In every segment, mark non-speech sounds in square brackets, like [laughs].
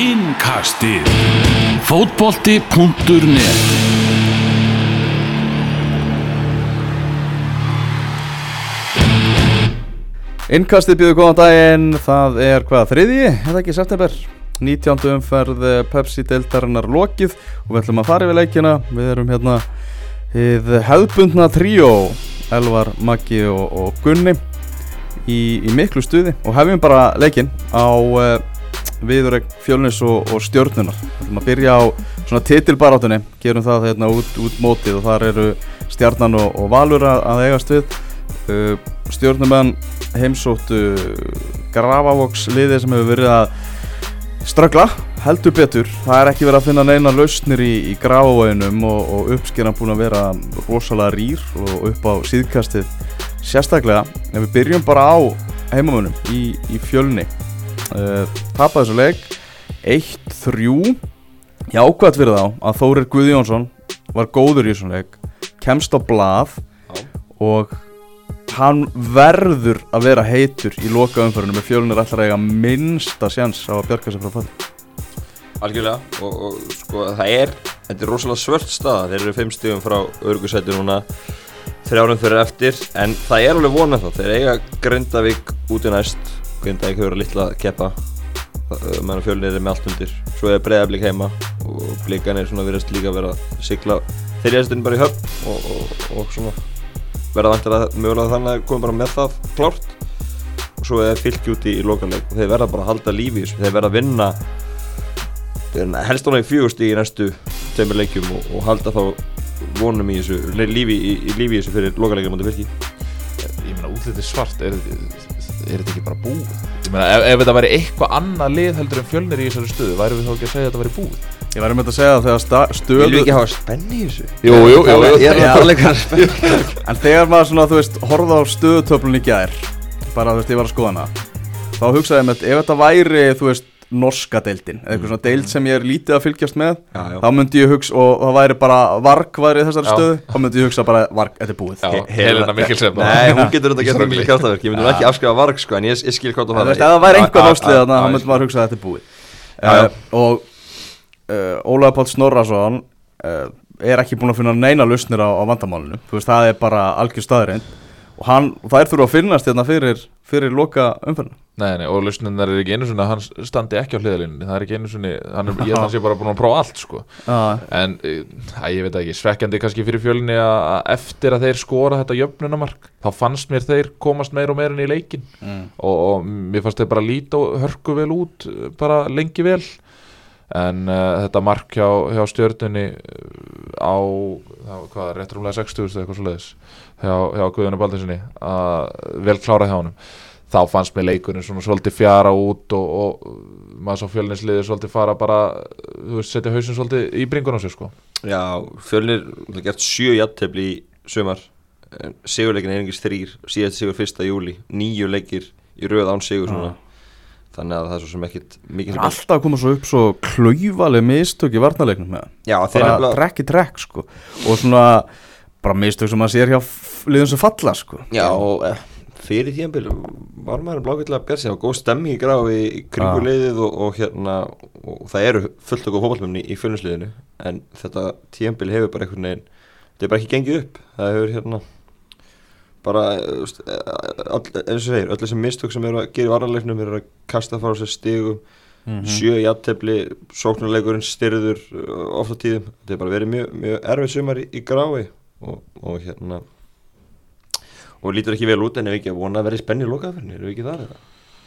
Innkastið. Fótbolti.net Innkastið býður góðan daginn, það er hvað þriðji, er það ekki september? 19. umferð Pepsi deildarinnar lokið og við ætlum að fara yfir leikina. Við erum hérna hið hefðbundna tríó Elvar, Maggi og, og Gunni í, í miklu stuði og hefum bara leikin á uh, viðurregn fjölnis og, og stjórnunar við ætlum að byrja á svona titilbarátunni gerum það hérna út, út mótið og þar eru stjarnan og, og valur að, að eigast við. Uh, stjórnumenn heimsóttu Grafavox liðið sem hefur verið að ströggla heldur betur. Það er ekki verið að finna neina lausnir í, í Grafavóinum og, og uppskeran búin að vera rosalega rýr og upp á síðkastið sérstaklega. En við byrjum bara á heimamönum í, í fjölni uh, tapaði þessu leik 1-3 jákvæmt fyrir þá að Þórir Guðjónsson var góður í þessum leik kemst á blað og hann verður að vera heitur í loka umförunum með fjölunir allra eiga minnsta sjans á að bjarga sig frá fall Algjörlega og, og sko það er þetta er rosalega svört staða þeir eru fimm stífum frá örgursæti núna þrjárum fyrir eftir en það er alveg vonað þá þeir eiga Grindavík út í næst Grindavík hefur verið litla að keppa meðan fjölunir er með allt undir. Svo er breiðablík heima og blíkan er svona virðast líka að vera að sigla þeirriðastinn bara í höfn og, og, og svona verða vantilega mögulega þannig að koma bara með það klárt. Og svo er fylgi úti í lokaleg og þeir verða bara að halda lífi þeir verða að vinna helst ána í fjögust í næstu tveimur leikjum og, og halda þá vonum í þessu lífi, í, í lífi þessu fyrir lokalegum á fylgi Ég meina útlitið svart er, er þetta ekki bara búið Ég meina ef, ef þetta væri eitthvað annað lið heldur en fjölnir í þessari stöðu væri við þá ekki að segja að þetta væri búið Ég væri með þetta að segja að þegar sta- stöðu Vil við ekki hafa spenni í þessu? Jú, jú, jú, jú. Ég er að leika spenni [laughs] En þegar maður svona, þú veist, horfði á stöðutöflun í gær bara, þú veist, ég var að skoða hana þá hugsaði ég með, ef þetta væri, þú veist norska deildin, eða eitthvað svona deild sem ég er lítið að fylgjast með, Já, já. þá myndi ég hugsa og það væri bara varg væri þessari Já. stöðu, þá myndi ég hugsa bara varg, þetta er búið. Já, Helena Mikkelsen Nei, hún getur þetta að Strákli. miklu kjátaverk Ég myndi nú ekki afskrifa varg sko En ég, ég skil hvað þú ef það væri náslið já, þannig, þá ég myndi maður hugsa að þetta er búið. Og uh, Ólaður Páll Snorrason uh, er ekki búin að finna neina lausnir á, á og hann, þær þurfa að finnast hérna fyrir, fyrir loka umferðinu Nei, nei, og lausninnar er ekki einu svona hann standi ekki á hliðalínunni, það er ekki einu svona hann er, [laughs] ég held að sé bara búin að prófa allt sko. Uh, en, eh, æ, ég veit ekki, svekkjandi kannski fyrir fjölni að að eftir að þeir skora þetta jöfnunamark, þá fannst mér þeir komast meir og meir inn í leikin mm. og, og mér fannst þeir bara líta og hörku vel út, bara lengi vel en uh, þetta mark hjá, hjá stjörnunni uh, á, hvað, rétt rúmlega 60 eða eitthvað svo leiðis hjá, hjá Guðjónu Baldinsinni að vel klára hjá honum. Þá fannst mér leikurinn svona svolítið fjara út og, og maður svo fjölninsliðið svolítið fara bara, þú veist, setja hausin svolítið í bringun á sig sko. Já, fjölnir Það gert sjö jattefli í sumar Sigurleikin er einingis þrýr Síðast sigur fyrsta júli Níu leikir í röð án sigur svona Þannig að það er svo sem ekkit mikið er alltaf að koma svo upp svo klaufaleg mistök í varnarleiknum með það bara trekk í trekk sko. Og svona bara mistök sem maður sér hjá liðum sem falla sko. Já, og eh, fyrir tíðanbíl var maður blákvæmlega bjart sig og góð stemming í gráfi í kringu Já. liðið og, og hérna og það eru fullt góð fótballmennni í fjölninsliðinu en þetta tíðanbíl hefur bara einhvern veginn þetta er bara ekki gengið upp. Það hefur hérna bara eh, eh, all, eins og segir, öll þessi mistök sem eru að gera í varnarleiknum eru að kasta frá sér stigum Mhm. sjö jafntefli, sóknarleikurinn styrður uh, ofta tíðum þetta er bara verið mjög, mjög erfið sumar í, í grái og, og hérna og lítur ekki vel út en ef ekki að vona að spenni í lokaðferðinu, eru við ekki þar eða?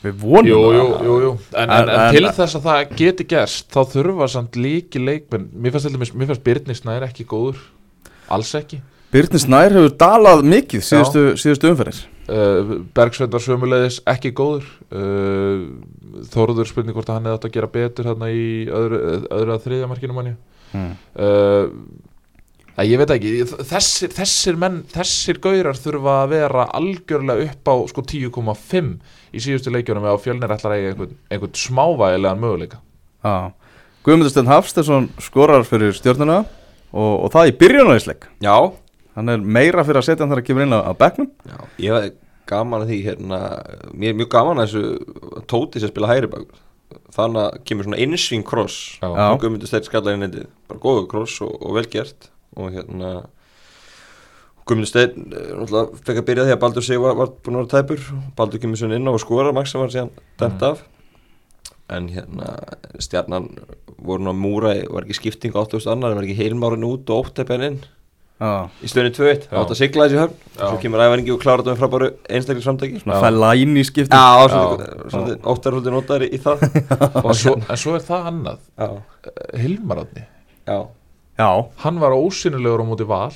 Við vonum Jú, það. jú, jú, jú. En, en, En- en, en- til þess að það geti gerst þá þurfa samt líki leikmenn mér fannst, mér fannst Birnir Snær ekki góður alls ekki Birnir Snær hefur dalað mikið síðustu, síðustu umferðir. Uh, Bergsveitar sömulegis ekki góður. Uh, Þóruður spurning hvort að hann hefði átt að gera betur hérna í öðru, öðru að þriðja markinu manni mm. uh, að ég veit ekki þessir, þessir menn, þessir gaurar þurfa að vera algjörlega upp á sko 10,5 í síðustu leikjunum eða fjölnir ætlar að eiga einhvern, einhvern smávægilegan möguleika. Já. Guðmundur Stenn Hafstesson skorar fyrir stjórnuna og, og það í byrjunarleik Já, Hann er meira fyrir að setja hann þar að kemur inn á, á bekknum. Já, ég hef gaman að því hérna, mér er mjög gaman að þessu Tóti sem spila hægri bak. Þannig að kemur svona innsving kross. Og Guðmundur Steinn skallar í netið. Bara góðu kross og, og vel gert. Og hérna Guðmundur Steinn eh, fekk að byrja því að Baldur sig var, var búin að vera tæpur. Baldur kemur svona inn á og skora Max sem var síðan dæmt af. En hérna stjarnan voru nú að múra var ekki skipting á 8000 annar var ekki heilmárin út og óttæpjan inn Já, í stöðinu 2-1 Já. átt að sigla þessi höfn. Já. svo kemur æfaringi og klára þetta með frábæru einstaklega samtæki svona fæla inn í skipti. Óttar svolítið notaður í, það. [laughs] En svo, en svo er það annað. Já, Hilmar Átni, já, Já, hann var ósynilegur á móti val.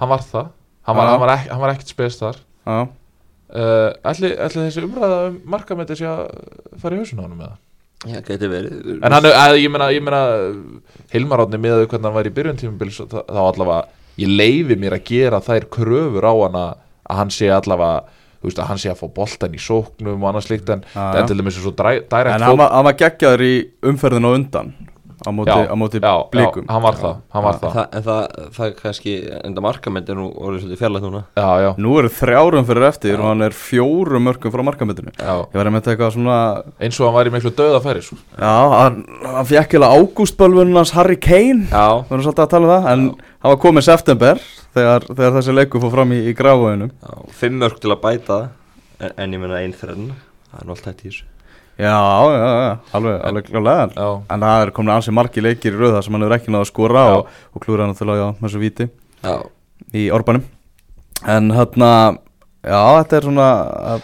Hann var það. Hann var, Já. hann var, ek, hann var ekkert spes þar. Já. Uh, ætli, ætli þessi umræða um markamætti sé að fara í hausinu á honum með það já, geti verið en hann, að, ég meina, ég meina Hilmar Átni með hvernig hann var í byrjun tímubils þá þá allavega, ég leifi mér að gera þær kröfur á hana að hann sé allavega þú veist, að hann sé að fá boltan í sóknum og annað slíkt en já. er til dæmis svo direkt En hann var, hann var geggjaður í umferðin á undan á móti, já, á móti já, blikum. já, hann var það, hann var það. það, En það, það kannski, enda markament er nú orðið svolítið fjarlægt núna. Já, já, Nú eru þrjárum fyrir eftir Já. og hann er fjórum mörgum frá markamöndinu já. Ég var einmitt eitthvað svona eins og hann var í miklu döðafæri sko. Já, hann, hann fekk eða ágústbölvunum hans Harry Kane. Já, Við erum svolítið að tala um það En hann var komið september þegar, þegar þessi leikur fór fram í, í gráðunum fimm mörg til að bæta en, en ég meina einn þrenn. Það er nú allt hætt í þessu Já, já, já, alveg, alveg klálega En það er komin ansi margi leikir í rauða sem hann hefur ekki náða að skora Já. og, og klúra hann náttúrulega með þessu víti. Já, í orbanum En hérna, já, þetta er svona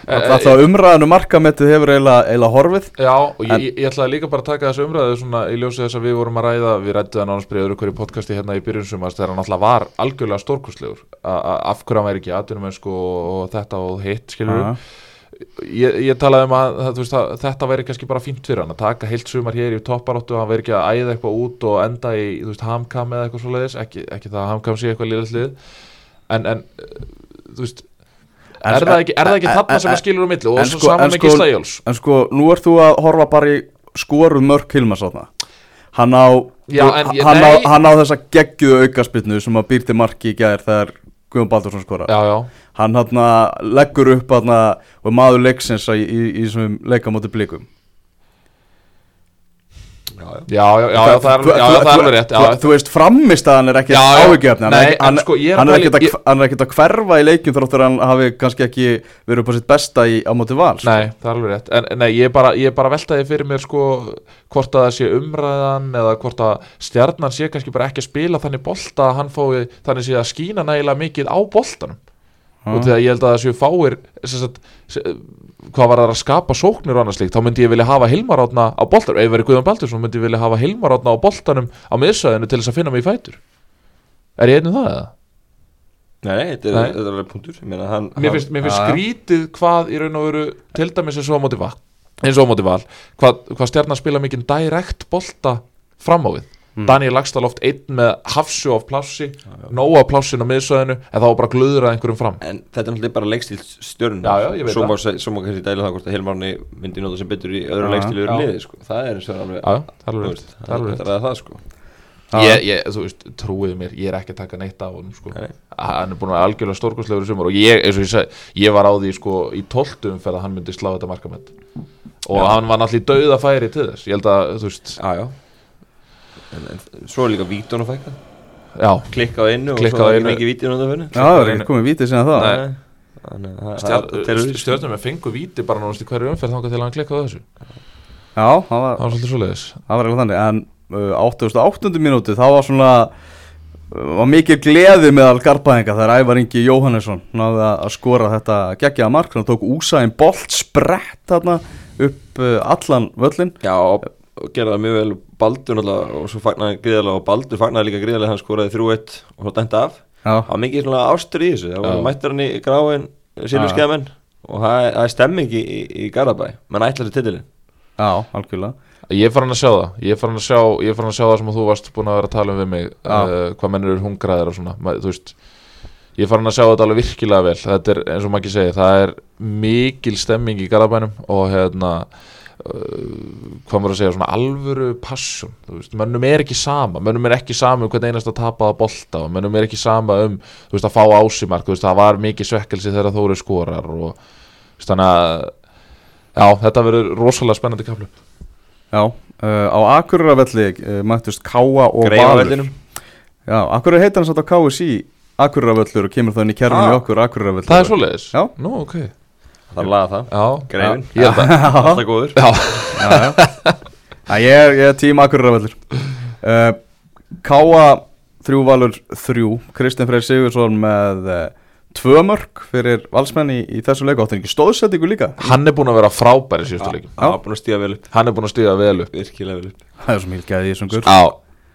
Eh, Alltaf uh, umræðinu markamettið hefur eiginlega, eiginlega horfið. Já og En- ég, ég ætlaði líka bara að taka þessu umræðu svona í ljósi þess að við vorum að ræða við rættu það náttúrulega öðru hverju podcasti hérna í byrjun sumast þegar hann alltaf var algjörlega stórkustlegur af hverju hann væri ekki atvinnumennsku og, og og ég, ég talaði um að, það, veist, að þetta væri kannski bara fínt fyrir hann að taka heilt sumar hér í topparóttu hann væri ekki að æða eitthvað út og enda í hamkam eða eitthvað svoleiðis. Ekki, ekki það að hamkam sé eitthvað liðlega lið. En, en þú veist En- er, það ekki, er það ekki en- þarna en- sem að skilur um milli? Og en svo sko- saman en með sko- Gísla Jóls En sko, nú ert þú að horfa bara í skoruð mörk Hann á, en ég- hann, á, hann á þessa geggjuðu aukaspilnu sem að býr til marki í gær þegar Guðjón Baldursson skora já, já, Hann hann leggur upp hann og maður leiksins í, í, í þessum leikamóti blikum já, já. Það er, já, já, það er alveg rétt já, Þú, þú veist, frammistaðan er ekki hann, er en sko, ég hann, er ekkert að, er hverfa í leikjum þróttur hann hafi kannski ekki verið upp á sitt besta í, á móti val sko. Nei, það er alveg rétt. En nei, ég er bara, ég er bara veltaði fyrir mér sko hvort að það sé umræðan eða hvort að stjarnan sé kannski bara ekki að spila þannig bolta að hann fái þannig að skína nægilega mikið á boltanum og þegar ég held að það séu fáir sagt, hvað var það að skapa sóknir og annað slíkt, þá myndi ég vilja hafa Hilmar átna á boltanum, ef verið Guðan Baldursson myndi ég vilja hafa Hilmar átna á boltanum á miðsvæðinu til þess að finna mig í fætur. Er ég einu það eða? Nei, þetta er, alveg punktur. Mér finnst, mér finnst skrítið hvað í raun og veru til dæmis eins og móti val hvað, hvað stjarnan spila mikið direkt bolta fram á við Mm. Daniel Lagstall oft einn með hafsjó af plássi, nóa plássin á miðsvæðinu en þá bara glöður að einhverjum fram En þetta er bara leikstíl stjörn Já, já, Svo má, kannski dæla það hvort að Hilmarni myndi nota sem betur í öðru Já, leikstíl öðru já. liði sko. Það er eins og alveg Já, já, það er það sko Já. ég, ég, þú veist, trúið mér, ég er ekki að taka neitt af honum sko. Hann er búin að vera algjörlega stórkostlegur í sumar og ég, eins og ég segi, ég var á því sko, í tóltum fyrir að hann myndi slá þetta markament og hann var náttúrulega í dauða færi til þess, ég held að, þú veist Já, já En, en svo er líka vítun að fækka já, Klikka á einu og Klikka svo á er einu. ekki mikið vítun á það fyrir Já, það er ekki komið vítið síðan það Nei. Þannig að það- það- það er öðruvísi. stjórnum með fengu víti bara náttúrulega í hverju umferð þangað til hann klikkaði á þessu Já, það var, það var svolítið svoleiðis það var eiginlega þannig En uh, 88. mínúti, þá var svona uh, var mikið gleði meðal garbaðinga þegar Ævar Ingi Jóhannesson náði að að skora þetta geggjaða mark hann tók úsæðin bolt sprett þarna upp uh, allan völlin Já, og og gerði það mjög vel Baldur náttúrulega og svo fagnaði gríðarlega og Baldur fagnaði líka gríðarlega hann skoraði 3-1 og svo dæmta af. Já, Það var mikið svona ástur í þessu Það var mættur hann í gráin Silvurskeiðamenn og það er- það er stemming í, í, í Garabæ menn ætlar þessi titilin já, algjörlega. Ég er farin að sjá það. Ég er farin að sjá, ég farin að sjá það sem þú varst búin að vera að tala um við mig uh, hvað mennur eru hungraðir og svona. Þú veist ég farin að sjá þetta alveg virkilega vel. Þetta er eins og maður ekki segir það er mikil stemming í Garabænum og hérna hvað maður að segja, svona alvöru passion, þú veist, mönnum er ekki sama mönnum er ekki sama um hvern einasta tapaða bolta og mönnum er ekki sama um þú veist, að fá ásimark, þú veist, það var mikið svekkelsi þegar Þóri skorar og þú veist, þannig að Já, þetta verður rosalega spennandi kaplu Já, uh, á Akureyravelli uh, mættust Káa og Valur Já, Akureyri heitir hann satt á KSI Akureyrarvöllur og kemur það inn í kerfinu Ah. okkur Akureyrarvöllur Það er svoleiðis? Já. Nú, ok Það er laga það. Já, Greifin. Ég held að Alltaf góður. Já, Já, ég, er, ég er tím Akureyrarvöllur. Uh, Káa þrjú Valur þrjú. Kristinn Freyr Sigursson með uh, tvö mörg fyrir valsmenn í, í þessu leiku áttur ekki stóðsettingu líka? Hann er búin að vera frábær í síðustu leikum Það var búin að stíða vel upp. Hann er búin að stíða vel upp. Virkilega vel upp. Það er svo mjög gæði í þessum gur Já,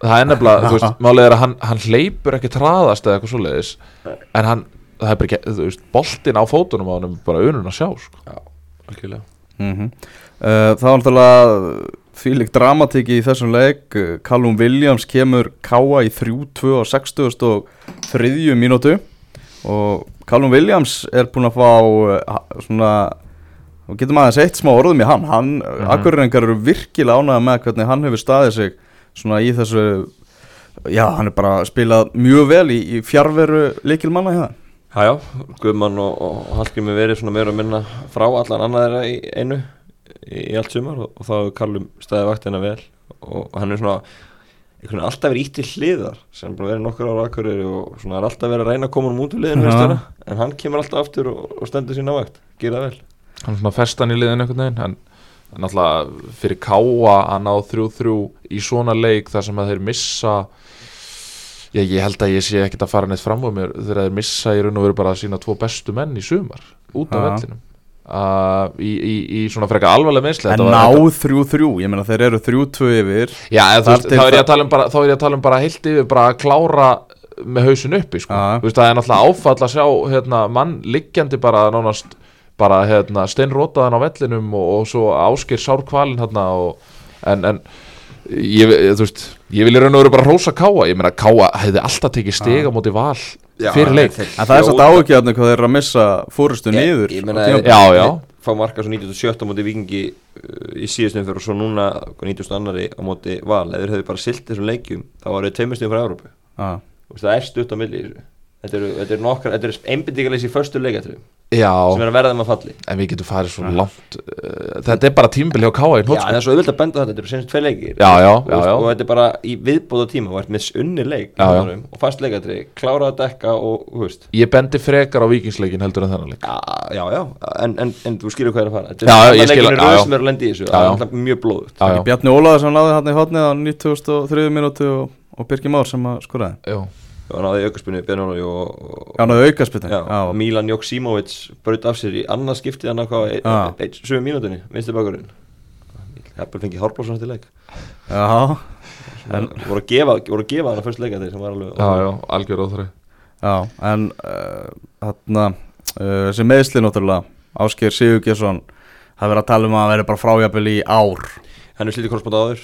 það er nefnilega, þú veist, málið er að hann, hann hleypur ekki traðast eða eitthvað svoleiðis En hann, það er bara ekki, þú veist, boltinn á fótunum á hann bara unun að sjá, sko. Já, algjörlega. Mm uh, Það var náttúrulega þvílík dramatík í þessum leik. Uh, Callum Williams kemur Káa í 3-2 á 60 og þriðju mínútu. Og Callum Williams er búinn að fá uh, svona og getum aðeins eitt smá orðum í hann. Hann, mm Mhm. akkurrengar eru virkilega ánægða með hvernig hann hefur staðið sig svona í þessu já, hann er bara spilað mjög vel í, í fjárveru leikilmanna hjá það Já, já, Guðmann og, og Hallgrími verið svona meira að minna frá allan annað þeirra í einu í, í allt sumar og, og þá hefur Kallum staðið vaktina vel og hann er svona einhvern veginn alltaf verið ítt til hliðar sem vera í nokkur ára akkurir og svona er alltaf verið að reyna að koma um út úr liðinu veistuna, en hann kemur alltaf aftur og, og stendur sín ávegt, gera vel. Hann er svona festan í liðinu einhvern veginn en náttúrulega fyrir káa að ná 3-3 í svona leik þar sem að þeir missa ég, ég held að ég sé ekkert að fara neitt fram á mér þegar þeir missa í raun og veru bara sína tvo bestu menn í sumar út af vellinum. Uh, í, í, í svona frekar alvarlega meðsli en ná 3-3, ég meina þeir eru 3-2 yfir. Já, þú þá er ég það- að tala um bara, þá er ég að tala um bara heilt yfir bara að klára með hausin uppi sko. Veist, það er náttúrulega áfall að sjá hérna, mann liggjandi bara nánast bara hérna, steinrótaðan á vellinum og, og svo ásker sárkvalin hérna, og, en, en ég, ég, þú veist, ég vil í raun og veru bara rósa Káa, ég meina Káa hefði alltaf tekið stiga móti val fyrir leik. en það er satt áhugjörnu hvað þeir eru að missa fórustu niður Ég meina. Já, já. fá marka svo 97 á móti vikingi uh, í síðustum fyrir og svo núna 90 annari á móti val. Eða þeir hefðu bara silt þessum leikjum þá var þeir tveimur stíðum frá Európu veist, það er stutt á milli Þetta eru, þetta eru nokkar, þetta eru einbindíkaleysi í förstu leikatriðum. Já, sem er að verða þeim að falli. En við getum farið svo langt uh, þetta er bara tímbil hjá Káa í Já, en það er svo auðvitað að benda þetta, þetta eru senast tvei leikir. Já, já, og, já, já. og þetta er bara í viðbóða tíma og ert með unni leik og fast leikatrið, klára að dekka og, veist. Ég bendi frekar á vikingsleikin heldur en þennan leik. Já, já, já, en, en, en þú skilur hvað er að fara. Þetta er röð sem er að lendi í þessu, Já, það er alltaf mjög blóðut Bjarni Ólaður sem náði hann í hotnið á 93. minútu og, og Birgir Már sem að skoraði hann náði aukarspunni Já, náðu aukaspilni já, og Milan Joksimovic braut af sér í annað skiptið hann hvað, Já. ein- ein- sömu mínútinni, vinstu bakurinn. Heppel fengið Hárblásson til leik. Já, En- voru að gefa, voru að gefa hann að fyrst leika þeir sem var alveg Já, já, algjör óþrei já, en uh, þarna, uh, þessi meðsli náttúrulega Ásker Sigurgjesson það verið að tala um að það verið bara frájafil í ár hann er slítið korsbátt áður.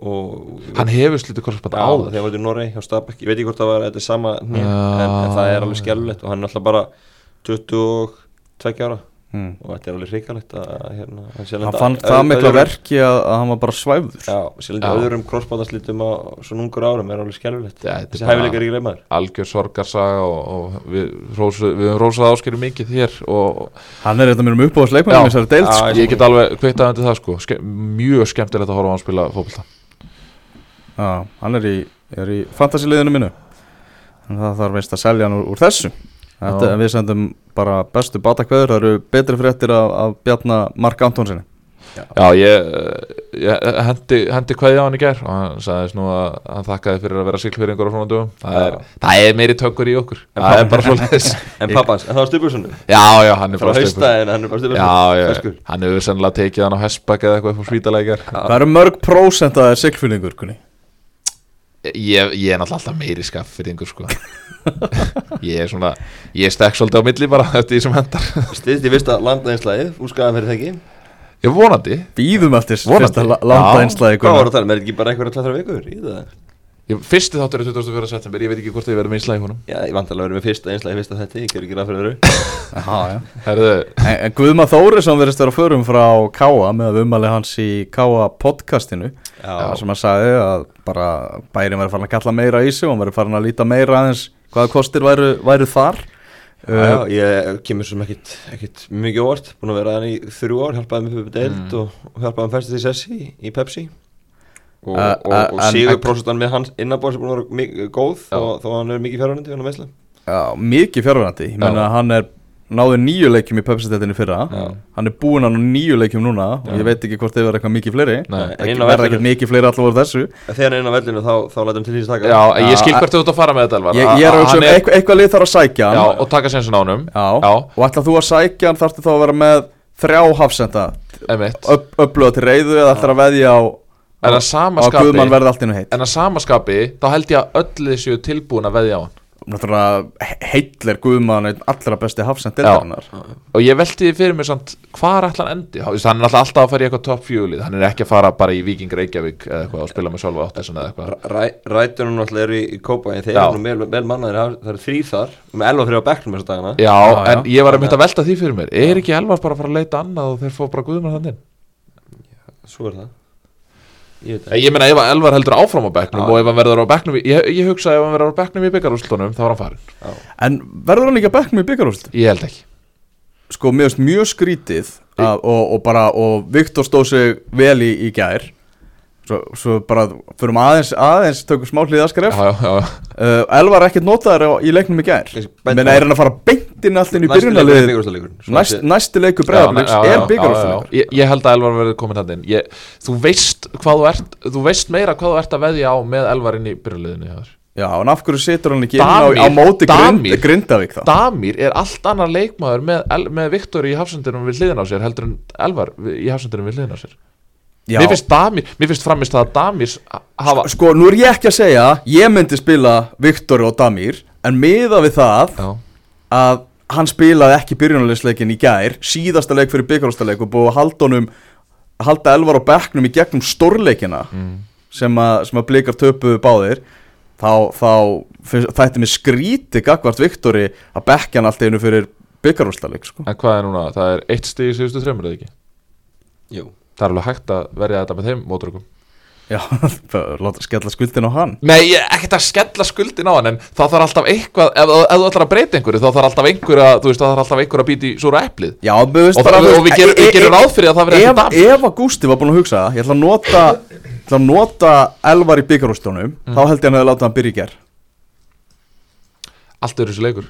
Og Hann hefur slítið korsband áður. þegar var þetta í Norei hjá Stabæk. Ég veit ekki hvort það var þetta er sama en, en það er alveg skelvilegt og hann er alltaf bara 22 ára hmm. og þetta er alveg hrikalegt að hérna, hann fann það mikla verki að, að hann var bara svæfður Já, sé lenda Já. öðrum krossbátaslitum á svona ungur árum er alveg þetta er Þessi hæfileikar ekki reymaður algjör sorgarsaga og, og við, rósu, við höfum rósað áskeru mikið hér og Hann er þetta mér um Já. í þessari deild Já, sko. ég get alveg kvittað undir það sko Ske, mjög skemmtilegt að horfa á hann spila fótbolta Já, hann er í, er í fantasiliðinu mínu Þannig að það þarf veist að selja hann úr, úr þessu Þetta, Já. Við sendum bara bestu batakveður Það eru betri fréttir af, af Bjarnar Mark Antonsinni Já, ég, ég hendi, hendi kveði á hann í gær og hann sagðist nú að hann þakkaði fyrir að vera siglfyrringur á svona dögum það er, það er meiri tökur í okkur. Það er bara svolítið [laughs] En pappans, en það var Stubbjörnsson. Já, já, hann er Frá bara stupur haustæðin, hann er bara Já, já, hann hefur sennilega tekið hann á hestbakk eða eitthvað upp á svítalækjar Hvað eru mörg prósent að það er siglfinningur kunni? Ég, ég er náttúrulega alltaf meiri skaffyrringur sko. Ég er svona, ég stekk svolítið á milli bara [laughs] eftir því sem hendar Stiðst í fyrsta landaðinslæðið, úrskaðan fyrir þekki? Ég vonandi. Býðum eftir fyrsta la- landa einslæði Hvað var það að tala, um? er ekki bara einhverja tlæðra vikur? Í það? Fyrsti þáttur er 24. september, ég veit ekki hvort ég verður með í húnum Já, ég vant alveg að vera með fyrsta einslæði fyrsta þetta, ég ger ekki ráð fyrir öðru. [coughs] Já, já. Herðu, En, en Guðma Þórisson verðist vera að förum frá Káa með að umali hans í Káa podcastinu. Já, sem hann sagði að bara bærin verið farin að kalla meira í sig og hann verið farin að líta meira aðeins hvaða kostir væru, væru þar. Já, já, ég kemur sem ekkit, ekkit mikið óvart Búin að vera þannig í þrjú ár Hjálpaði með. Og, og Og, Uh, og, og sigur prósentan með hans innabóð sem búin að vera góð þó, þó að hann er mikið Já, mikið að hann er náði nýju leikjum í Pepsi-deltinni fyrra. Já. Hann er búinn að ná nýju leikjum núna Og Já. ég veit ekki hvort þið verða eitthvað mikið fleiri. Það verða ekkert mikið fleiri allavega þessu. Þegar hann er inn á vellinu þá, þá lætum til því að taka. Já, ég skil hvert þú ert að fara með þetta Ég, ég er að hugsa um eitthvað, eitthvað lið þarf að sækja hann. Já, og taka sensin á honum Já. Já. Og ætla þú að sækja hann þarftu þá að vera með þrjá hafsenda? Öfluga til reyðu eða ætlar að veðja á En að á sama að Guðmann skapi verði allt innu heitt. En að sama skapi Þá held ég að öll þessu tilbúin að veðja á hann. Náttúrulega heill er Guðmann einn allra besti hafsend deildarinnar. Og ég velti því fyrir mér samt Hvar ætla hann endi? Hann er alltaf alltaf að fara í eitthvað top fjúlið Hann er ekki að fara bara í Viking Reykjavík Eða eitthvað og spila með Sölva Óttisson eða eitthvað. Ræ, Rætunum náttúrulega eru í, í kópa En þeir eru nú vel, vel mannaðir Það eru þrý þar Með 11 og 3 á bekknum þessa dagana. Já, Já, en já. ég var að mynda að velta því fyrir mér. Er ekki Elvar bara að fara að leita annað og þeir fá bara Guðmann þannig Svo er það Ég veit Ég meina ef að Elvar heldur áfram á bekknum Já. og ef hann verður á bekknum í- Ég, ég hugsa ef hann verður á bekknum í byggarúslutunum þá er hann farin En verður hann ekki að bekknum í byggarúst? Ég held ekki. Sko, mjög skrítið að, og, og bara, og Viktor stóð sig vel í, í gær Svo, svo bara, fyrir aðeins, aðeins tökum smá hlýðaskref Já, já, já, uh, Elvar ekkert notaður í leiknum í gær á- er hann að fara beintin allir í Næsti leikur er byrjunarlið byggarúrslitaleikurinn. Næst, Næsti bregðarbliks já, er já. ég, ég held að Elvar verður komin hann inn ég, Þú veist hvað þú ert Þú veist meira hvað þú ert að veðja á með Elvar inn í þér. Já, en af hverju situr hann ekki inn á, Damir- á móti grind, Damir- Grindavík þá? Damir er allt annar leikmaður með, með Viktor í hafsendinum við hliðin á sér heldur en Elvar í hafsendinum við hliðin á sér Já. Mér finnst Damir, mér finnst framist það að Damir hafa Sko, nú er ég ekki að segja Ég myndi spila Viktor og Damir En miða við það Já, að hann spilaði ekki byrjunarleisleikin í gær síðasta leik fyrir byggarústaleik og búið að halda honum halda elvar á bekknum í gegnum stórleikina mm. sem, að, sem að blikar töpuðu báðir þá, þá þætti mér skríti gagvart Viktori að bekkja hann allt einu fyrir byggarústaleik sko. En hvað er núna? Það er eitt stig í síðustu þreymur eða ekki? Jú Það er alveg hægt að verja þetta með þeim mótrökum Já, [laughs] láta skella skuldin á hann. Nei, ég er ekkert að skella skuldin á hann En það þarf alltaf eitthvað Ef, ef þú ætlar að breyta einhverju Þá þarf alltaf einhver að Þú veist, það þarf alltaf einhver að býta í súra eplið. Já, Og, það, og við, gerum, við gerum ráð fyrir að það verði ef, ekki dam ef að Gústi var búin að hugsa það, ég ætla að nota ég ætla að nota elvar í byggarústunum þá held ég hann hefði látað hann byrja í ger Allt er þessu leikur.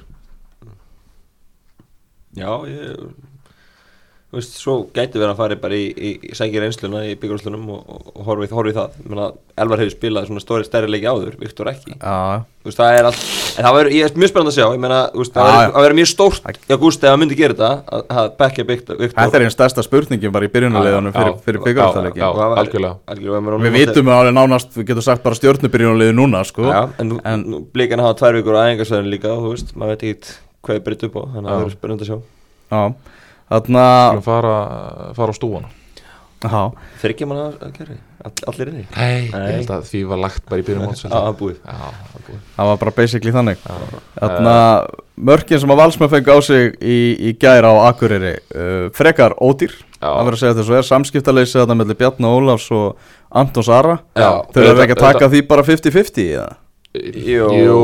Já, ég Þú veist, svo gæti verið að fara bara í, í, í sækir einsluna í byggarúslunum og, og, og horfi, horfi það. Menna, Elvar hefur spilað svona stóri stærri leiki áður, Viktor ekki. Já, Þú veist, það er allt En það verður, ég er mjög spennandi að sjá Ég meina, þú veist, það verður- það mjög stórt Já, Gústi, ef hann myndi gera þetta að- að bekkja Viktor. Þetta er einn stærsta spurningin bara í byrjunarliðunum fyrir, fyrir já, byggarústaleiki já, það algjörlega. algjörlega. Við vitum alveg nánast, við getum sagt bara stjórnubyrjunarliði núna sko. Já, en, En- blíkan hafa tvær vikur á æfingarsvæðinu líka og þú veist, maður veit ekki hvað er breytt upp á þannig að það verður spennandi að sjá. Já, þarna Skulum fara, fara á stúan Já, Þryggja manna að gera, all, allir inni? Nei, Nei. ég held að því var lagt bara í byrjum [laughs] Já, það er búið. Já, það það var bara basically þannig. Já. Þarna, mörkin sem að Valsmenn fengi á sig í, í gær á Akureyri uh, frekar ódýr það verður að segja þessu er. Samskiptaleysi þarna mellir Bjarni Ólafs og Anton Sara. Já, þau eru ekki að taka því bara 50-50 eða? Jú, Jú,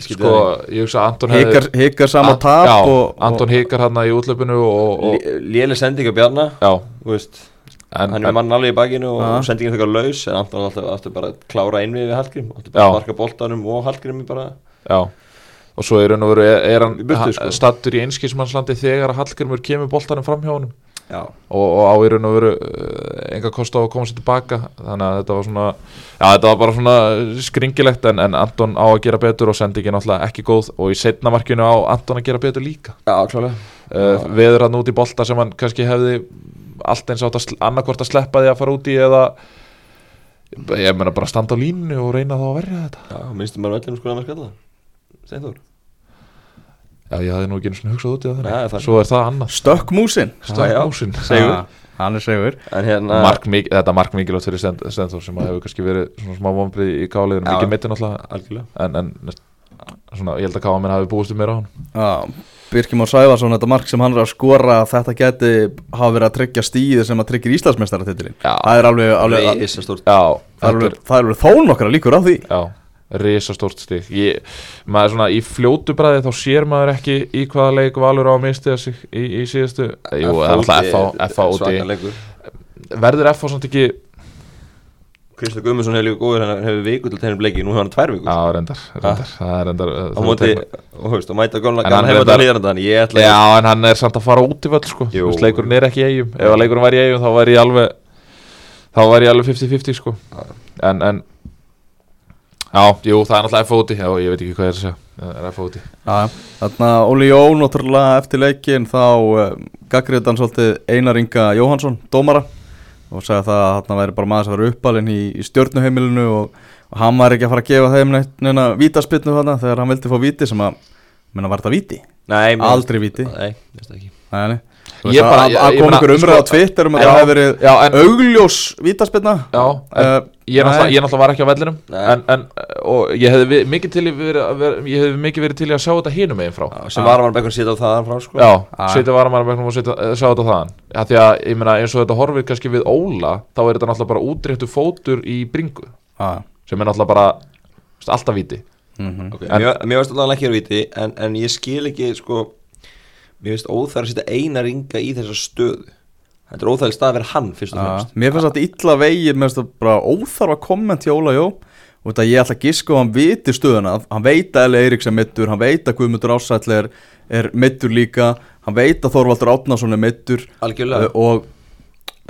sko, ég hugsa að Anton hefði hikar, hikar sama An- tap Já, og, Anton hikar hann í útlöpunu og, og Léli sending af Bjarna Já, Þú veist, en, hann er mann alveg í bakinu og Já. sendingin þegar laus en Anton alltaf, alltaf bara klára einvið við Hallgrim sparka boltanum og Hallgrim bara. Já. Og svo er, er, er hann burtu, sko. hann stattur í einskismannslandi þegar að Hallgrimur kemur boltanum fram hjá honum? Já, og, og á í raun og veru uh, enga kost á að koma sér tilbaka. Þannig að þetta var svona já þetta var bara svona skringilegt en, en Anton á að gera betur og sendi ekki náttúrulega ekki góð. Og í setna markinu á Anton að gera betur líka. Já klálega uh, veður hann út í bolta sem hann kannski hefði allt eins átt að annarkvort að sleppa því að fara út í eða ég meina bara standa á línu og reyna þá að verja þetta. Já, minnstum bara vellinu sko að maður skalla Steinþór já ég hafði nú ekki einu svona hugsað út í það Nei, það svo er það annað. Stökk músin. Stökkmúsin Sigur. Ah, hann er segur En hérna mark, mik þetta er mark mikilvægt fyrir Stenþór sem að hefur kannski verið svona smá vombrið í káliðinu, mikið mittin alltaf Algjörlega. En, en svona, ég held að káa minn hafi búist um mér á hann. Já, Birkjum og Sæfarsson, þetta mark sem hann er að skora þetta geti hafa verið að tryggja stíði sem að tryggja Íslandsmeistaratitilin Já. það er alveg, alveg, það er alveg, það er alveg þó nokkra líkur á því. Já, risastórt ég, maður svona í fljótu bræði þá sér maður ekki í hvaða leik valur á að mistiða sig í, í síðustu. Jú, það er alltaf FH úti verður FH samt ekki Kristján Guðmundsson hefur líka góður hann hefur viku til tennum bleiki, nú hefur hann tvær vikur. Á reyndar, reyndar. Það er reyndar uh, á móti, og veist, og mæta góðan hann hefur þetta hlýðan ég ætla Já, en hann er samt að fara út í völl sko. Leikurinn er ekki í eigum Ef að leikurinn var í eigum þá væri ég alveg þá væri ég alveg 50-50 sko. En, en Já, jú, það er náttúrulega F úti Já, ég veit ekki hvað er að segja. Það er F úti Já, þarna Óli Jó, náttúrulega eftir leikin þá uh, gaggriði hann svolítið Einar Inga Jóhansson, dómara og sagði það að þarna væri bara maður sem var uppalinn í, í stjórnuheimilinu og, og hann var ekki að fara að gefa þeim neina vítaspinnu þarna þegar hann vildi fá víti sem að, menna var þetta víti? Nei, Aldrei víti. Nei, veist ekki. Nei, nei Ég bara- að- að ég kom meina, einhver umræð á sko- Twitter um að það hefði verið já, en- augljós vítaspinna Já, en Uh, ég, er náttúrulega, ég náttúrulega var ekki á vellinum en, en, og ég hefði mikið til í að vera- ég hefði mikið verið til í að sjá þetta hinum megin frá. Já, sem var að mann bekkur sýta á það frá sko. Já, setja varamannabæknum og eh, sjá þetta þaðan. Ja, Því að, ég meina, eins og þetta horfir kannski við Óla þá er þetta náttúrulega bara útréttu fótur í bringu Já, sem er náttúrulega bara alltaf víti. Mhm. Okay. En- Mér mér veist allavega ekki að viti en, en ég skil ekki sko Mér veist óþæður að setja eina ringa í þessa stöðu. Þetta er óþæður stað að vera hann fyrst og fremst. mér finnst þetta illa vegið mér finnst þetta bara óþarfa komment hjá Óla Jó og þetta ég ætla að giska og hann viti stöðuna. Hann veit að Eli Eiríks er mittur hann veit að Guðmundur Ásæll er, er mittur líka. Hann veit að Þorvaldur Átnason er mittur Algjörlega, og,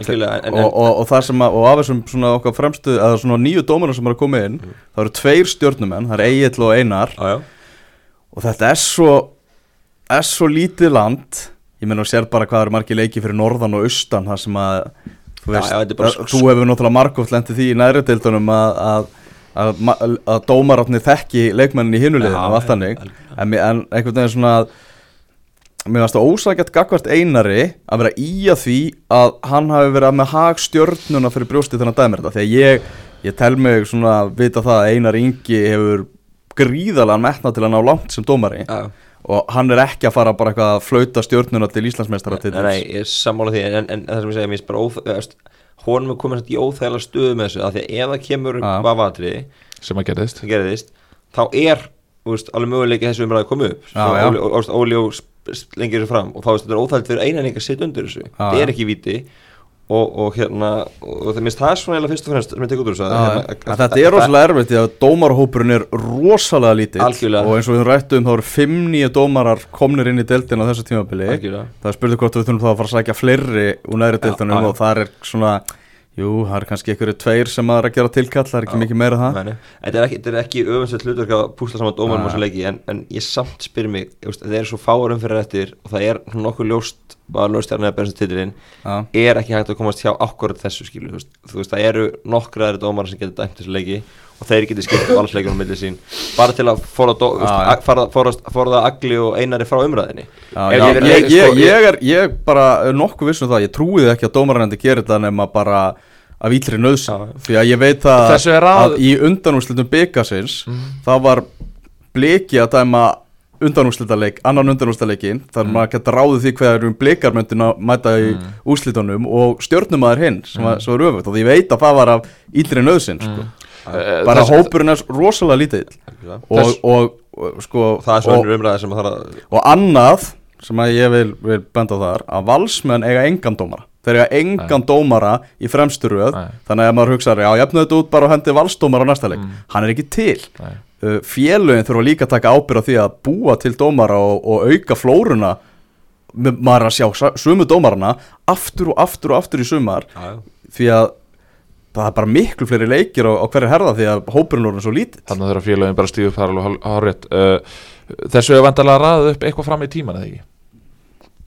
algjörlega en, og, og, og það sem að og af þessum svona okkar fremstu eða svona nýju dómarar sem er að koma inn það eru tveir stjórnumenn, það er Egil og Einar. Já. Og þetta er svo er svo lítið land ég meina og sér bara hvað eru margir leiki fyrir norðan og austan það sem að þú, Já, veist, já, bara að, þú hefur náttúrulega margótt lendið því í næri deildunum að, að, að, ma- að dómarátni þekki leikmennin í hinuleginu Já, og allt já, algjörlega. en, en einhvern veginn svona að mér varst það ósækjart gagvart einari að vera í að því að hann hafi verið með hag stjörnuna fyrir brjósti þannig að dæmi þetta að ég, ég tel mig svona að vita það að einar Ingi hefur gríðalega metna til að ná langt sem dómari Já, já. Og hann er ekki að fara bara eitthvað að flauta stjórnuna til Íslandsmeistara til Nei, nei, ég er sammála því en, en, en það sem ég segja, mér finnst bara óþægast honum er samt í óþægilega stöðu með þessu af því að ef það kemur Já. vafatriði sem að gerðist sem gerðist þá er þú veist, alveg möguleiki þessu umræði að koma upp Já, Svo já. Óli, og, Óli og lengir þessu fram og þá veist þetta er óþægilegt fyrir einan að setja undir þessu já. er ekki víti og, og hérna og það minnst það er svona eiginlega fyrst og fremst sem ég tek út úr þessu að, hérna, en þetta er rosalega erfitt því að dómarhópurinn er rosalega lítill og eins og við rættum þá eru fimm nýja dómarar komnir inn í deildin á þessu tímabili Algjörlega. það er spurning hvort við þurfum þá að fara að sækja fleiri úr næri já. og það er svona jú, það er kannski einhverju tveir sem að er að gera tilkall það er ekki Já. mikið meira það. Þetta er ekki, ekki öfinsett hlutverk að púsla saman dómarum og svo leiki en, en ég samt spyr mig, það er svo fárum fyrir eftir og það er nokkuð ljóst að lögstjarni að berðast titilinn Já. er ekki hægt að komast hjá akkurat þessu skilu þú veist, þú veist, það eru nokkraðari dómar sem getur dæmt þessu leiki og þeir getur skipt valsleikunum millir sín bara til að forða, agli og einari frá umræðinni Já, já, ég ég, ég, ég, er, bara nokkuð viss um það, ég trúið ekki að dómaranendi gerir þetta nema bara af íllri nöðs Já. því að ég veit er að- að í undanúrslitum byggasins það var bliki að dæma undanúrslitaleik, annan undanúrslitaleikin þar mm. maður geta ráðið því hvað er um blikarmöndin að mæta í mm. úrslitunum og stjórnumæður hinn sem, mm. sem var öfugt og ég veit að það var af íllri nöðsin sko. Eh, bara þessi- hópurinn er rosalega lítill Algjörlega. og, Þess- og, og sko það er svo og, önnur umræði sem að það er að og annað sem að ég vil, vil benda á þar að valsmenn eiga engan dómara þeir eiga engan dómara í fremstu röð Nei. þannig að maður hugsaður, já, jafnu þetta út bara og hendi valsdómara á næsta leik, hann er ekki til. Nei. uh, félögin þurfa líka að taka ábyrð á því að búa til dómara og, og auka flóruna. Með- maður að sjá sömu dómarana aftur og aftur og aftur í sumar. Já. því að það er bara miklu fleiri leikir á, á hverju herða því að hópurinn er svo lítill. Þannig að þeirra félagin bara stíðu upp það er alveg hárrétt uh, Þessu er vandalega raðið upp eitthvað fram í tíman eða ekki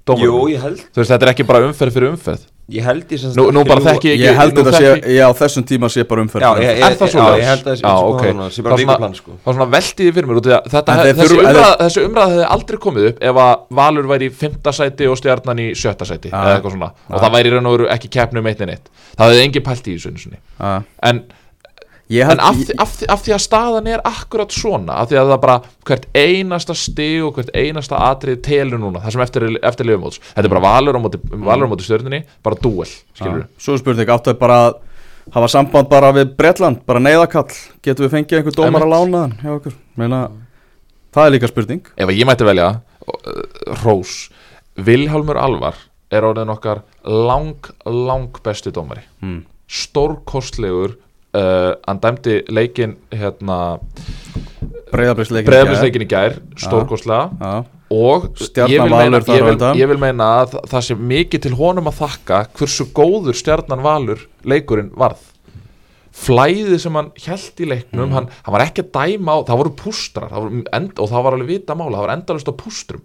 Dómarum. Jú, ég held Þú veist, þetta er ekki bara umferð fyrir umferð Ég held ég sem Nú, nú bara þekki ég ég held nú þetta sé, þekki- já, á þessum tíma sé bara umferð Já, fyrir ég- umferð. Er það já, svoleiðis? ég held að það sé- Já, bara svona, sé bara Það er svona- vikuplan, sko. Það er svona veltiði fyrir mér út í að þetta, En þeir þessi, þurfa- umræða, þessi umræða hefði aldrei komið upp ef að Valur væri í fymta sæti og stjarnan í sjötta sæti Já. eða eitthvað svona og það væri í raun og veru ekki keppnum eitt en eitt það hefði engin pælt í þessu einu sinni Já. en, Ég en af, því, af, af því að staðan er akkurat svona af því að það bara hvert einasta stig og hvert einasta atrið telur núna það sem eftir, eftir lifumóts þetta er bara Valur á móti, á móti stjörnunni bara dúel, skilur Já. Svo spurning, áttu þeir bara hafa samband bara við Bretland, bara neyðakall getum við fengið einhver dómar að lána hann hjá okkur, meina það er líka spurning. Ef ég mætti velja uh, Rós, Vilhálmur Alvar er orðin okkar lang, lang besti dómari. Hmm. stórkostlegur uh, hann dæmdi leikin hérna, breyðablisleikin í gær. Stórkostlega. Já, og ég vil, meina, ég, vil, ég vil meina að þa- það sé mikið til honum að þakka hversu góður stjarnan valur leikurinn varð. Flæðið sem hann held í leiknum Mhm. hann, hann var ekki að dæma á, það voru pústrar það voru end, og það var alveg vita mála, það var endalust á pústrum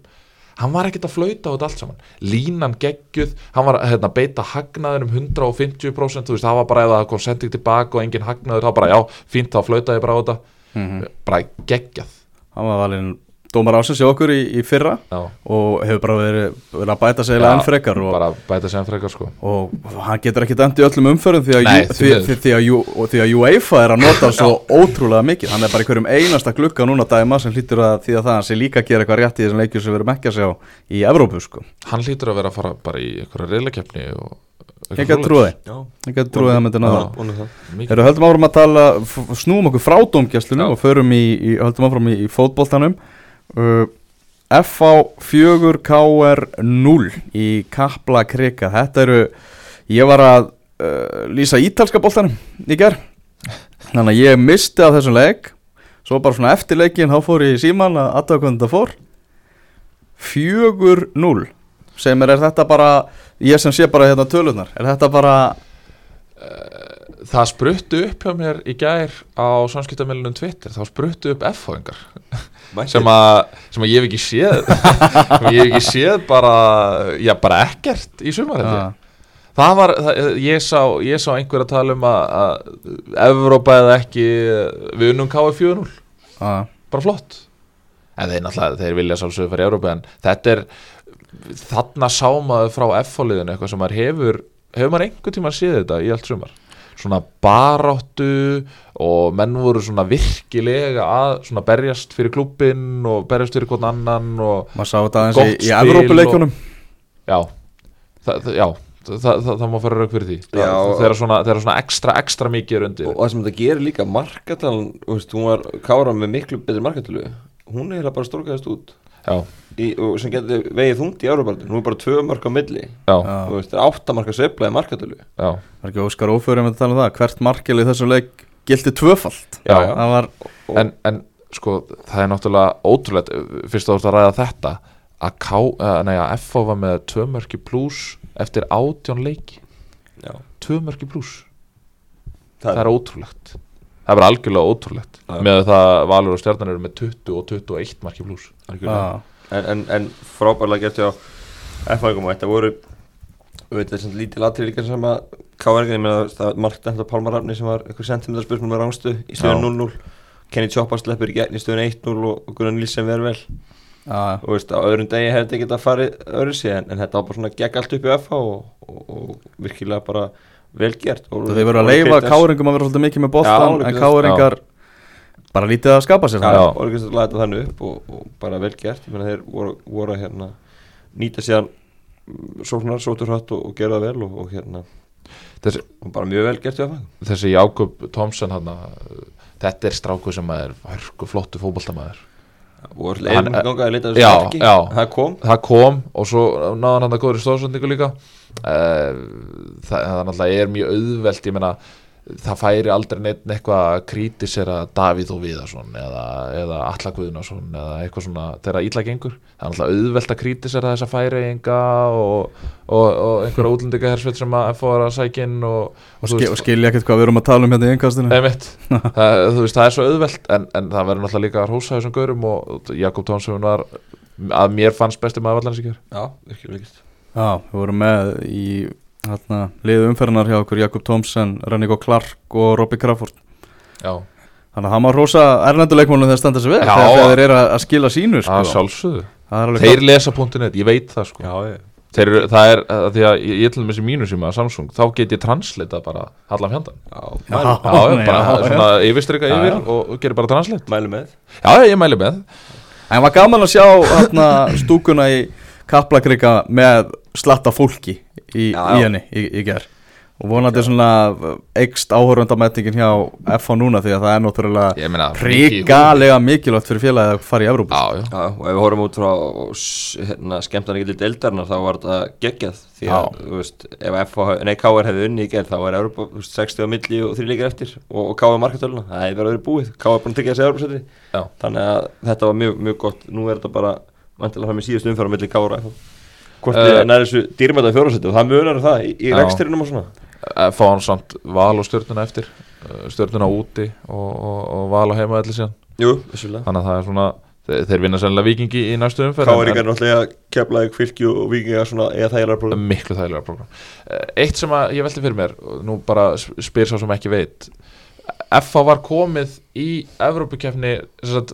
hann var ekkert að flauta á þetta allt saman. Línan geggjuð, hann var hérna, að beita hagnaður um 150% þú veist, það var bara ef það kom sending tilbaka og engin hagnaður, þá bara já, fínt þá flauta ég bara á þetta. Mhm. bara geggjað hann var valinn dómar ásins hjá okkur í, í fyrra já, og hefur bara verið, verið að bæta sig Já, enn frekar og, bara bæta sem frekar sko. Og hann getur ekki dæmt í öllum umförðum því að, Nei, Ju- því því, því, því, að, Ju- og því að UEFA er að nota svo [laughs] ótrúlega mikið. Hann er bara í hverjum einasta glugga núna dæma sem hlýtur að því að það hann sé líka að gera eitthvað rétt í þessum leikjum sem við erum ekki að sjá í Evrópu sko. hann hlýtur að vera að fara bara í einhverja reyðleikefni og ég get trúið að það myndi náða. Erum höldum áfram að tala, snúum okkur frá dómgæslunum Já. og förum í, í höldum áfram í, í fótboltanum uh, FA 4 KR 0 í Kapla Krika. Þetta eru, ég var að uh, lýsa ítalska boltanum í ger þannig að ég misti af þessum leik. Svo bara svona eftir leikin þá fór ég í síman að aðtöða hvernig þetta fór. 4-0 sem er, er þetta bara ég sem sé bara hérna tölunar er þetta bara það spruttu upp hjá mér í gær á samskiptamilunum Twitter. Þá spruttu upp F-fóðingar sem, sem að ég hef ekki séð. [laughs] Ég hef ekki séð bara já bara ekkert í sumar held ég. það var, það, ég, sá, ég sá einhver að tala um að, að Evrópa eða ekki við unnum KF 4-0 uh, bara flott. En þeir náttúrulega, þeir vilja sálsögur fyrir Európa en þetta er þarna sámaðu frá F-fóliðinu eitthvað sem maður hefur hefur maður einhver tíma séð þetta í allt sumar svona baráttu og menn voru svona virkilega að svona berjast fyrir klubbinn og berjast fyrir hvern annan og maður sá þetta aðeins í, í Evrópuleikunum já, það, það, já það, það, það, það má fara rauk fyrir því. Já. það, þegar, svona, svona ekstra, ekstra mikið er undir. Og það sem þetta gerir líka veist, Hún var kára með miklu betri markatölu. Hún er bara stórkaðist út í, og sem getur vegið þungt í Európartin Hún er bara tvö á milli. Það er áttamarka sveifla í markatölu já, var ekki Óskar Ófjörðum að tala um það. Hvert markil í þessum leik gildi tvöfalt? Já, Já, já. það var en, en sko það er náttúrulega ótrúlegt fyrst þú ert að ræða þetta að, K, uh, nei, að FH var með tvö mörki pluss eftir átjón leiki. Já, tvö mörki pluss það, það er ótrúlegt það er bara algjörlega ótrúlegt Já. með það Valur og Stjarnan eru með 20 og 21 marki pluss algjörlega. að, en, en, en frábærlega gert hjá F-fægum og þetta voru þetta er svona lítið latri líka sem að K.R. ég meina það margt þetta Pálmar Rafni sem var eitthvað sentimentar spurning með rangstu í stöðun 0-0 Kenny Choppa sleppur í gegn í stöðun 1-0 og, Gunnar Nilsen verður vel að, og veist, á öðrum degi hefði þetta getað farið öðru sig en, en þetta var bara svona gegn allt upp í FH og, og, og virkilega bara vel gert og, þeir voru að leifa káringum að vera svolítið mikið með Óli en káringar bara lítið að skapa sér Já, það. og Orgust að læta þannig upp og, og bara vel gert, ég meina þeir voru, voru að hérna, nýta síðan sóknar, sótur hratt og, og gera það vel og, og hérna Þessi- og bara mjög vel gert þessi Jákob Tomsen hann þetta er stráku sem er hörku flottu já. það kom. Það kom og svo náðan hann að góður í stóðsendingu líka það, það náttúrulega er mjög auðvelt ég meina það færi aldrei neitt eitthvað að krítisera Davíð og Viðarsson eða, eða Alla Guðnason eða eitthvað svona þegar illa gengur. Það er náttúrulega auðvelt að krítisera þessa færiðinga og, og, og einhverja útlendinga hersveit sem að fóra að sækja inn og, og, skil, veist- og skilja ekkert hvað við erum að tala um hérna í Einmitt, [laughs] það, veist, það er svo auðvelt en, en það verður náttúrulega líka þessum gaurum og Jakob Tónsson var að mér fannst besti maður vallansíkjör já, virkilega gert Já, við vorum með í hérna, liðu umferðinar hjá okkur Jakob Thomsen, Rennigo Clark og Robby Crawford Já, þannig að hann má rosa erlenduleikmónu þegar standa sig vel Já. þegar þeir eru að, að skila sínu sko. það sjálfsögðu það Þeir lesa .net, ég veit það sko já, ég Þeir, eru- það er, að því að ég, ég til með þessi mínu sem að Samsung, þá get ég translita bara allan fjandan já, Já. mælu, Já, já, bara já, já. svona yfirstryka Já, yfir já. og, og gerir bara translate mælu með Já, ég mæli með En var gaman að sjá hérna, stúkuna í Kaplakrika með slatta fólki í, Já, í já. henni í, í ger og vonandi svona eikst áhörundamættingin hjá FH núna því að það er náttúrulega Ég meina ríkalega mikilvægt fyrir félagið að fara í Evrópu. Já, já. Já, og ef við horfum út frá hérna, skemmtan ekki til deildarinnar þá var þetta geggjað. Því að, veist, ef FH, nei, KR hefði unni í gerð þá var veist, 60 á milli og þrýleikir eftir. Og, og KR markatöluna, það hefði verið búið. KR búin að tekja þessi Europasæti Já. þannig að þetta var mjög, mjög gott. Nú er þetta bara vantilega fram í síðust umfæra milli KR og FH hvort uh, næri þessu dýrmæta fjórasæti og það munar um það í, í reksturinnum og svona. Eh, Fá hann samt val og stjörnuna eftir. Eh, Stjörnuna úti og, og, og val á heima allir síðan. Jú, Þannig að það er svona Þeir, þeir vinna sennilega vikingi í næstu umferð en- er náttúrulega keflaði fylgju og vikinga svona eða þægilega prófum miklu þægilega program Eh, Eitt sem ég velti fyrir mér og Nú bara sp- spyr sá sem ekki veit FA var komið í Evrópukefni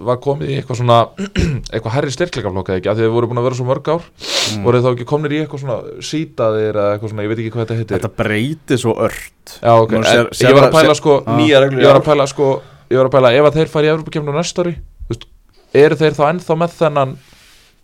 var komið í eitthvað svona [clears throat] eitthvað herri styrkleikaflokk eða ekki? Af því þið voru búin að vera svo mörg ár. Mm. voru þá ekki komnir í eitthvað svona sítaðir eða eitthvað svona, ég veit ekki hvað þetta heitir. Þetta breyti svo ört. Já, ok, Nú sér- sér ég var að pæla sko Ah. nýja reglur ég var að pæla sko ég var að pæla ef að þeir fara í Evrópukefni á næsta ári þú veist, eru þeir þá ennþá með þennan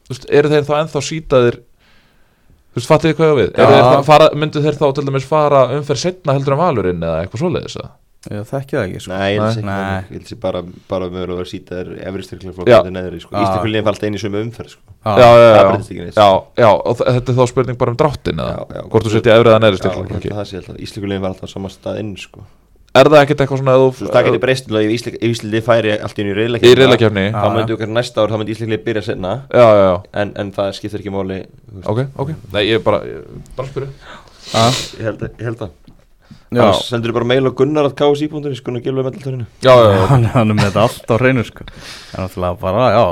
þú veist, eru þeir þá ennþá sítaðir þú veist, fattið þið hvað ég á við? Fara, myndu þeir þá til dæmis fara umferð setna heldur en valurinn eða eitthvað svoleiðis eða? Ég þekki það ekki sko. Nei, ég held Nei. ekki Nei. þannig. Ég held sér bara, bara með að vera sýtaðir efri Já. styrkleflokk neðri, sko. Já. Ístakvöldin fælt einu sömu umferð, sko. Já. já, já, það já, breytist ekki neitt. já, já, og þetta er þá spurning bara um dráttin eða, Já, já, hvort þú setja efrið að neðri Já, ég held styrkleikaflokki að það sé alltaf, Ístakvöldin var alltaf á sama stað inn, sko. er það ekkert eitthvað svona að Þú þú veist, það getur breyst, ef Íslandi færi allt í einu í Já. þá myndi okkar næsta ár, þá myndi Íslandið byrja senna, já, já, já, en, en það skiptir ok nei, ég bara, sendur mail á gunnar að ksi.is, sko, og gilfa með já, já, já, hann, er með þetta allt á hreinu sko. en náttúrulega bara, já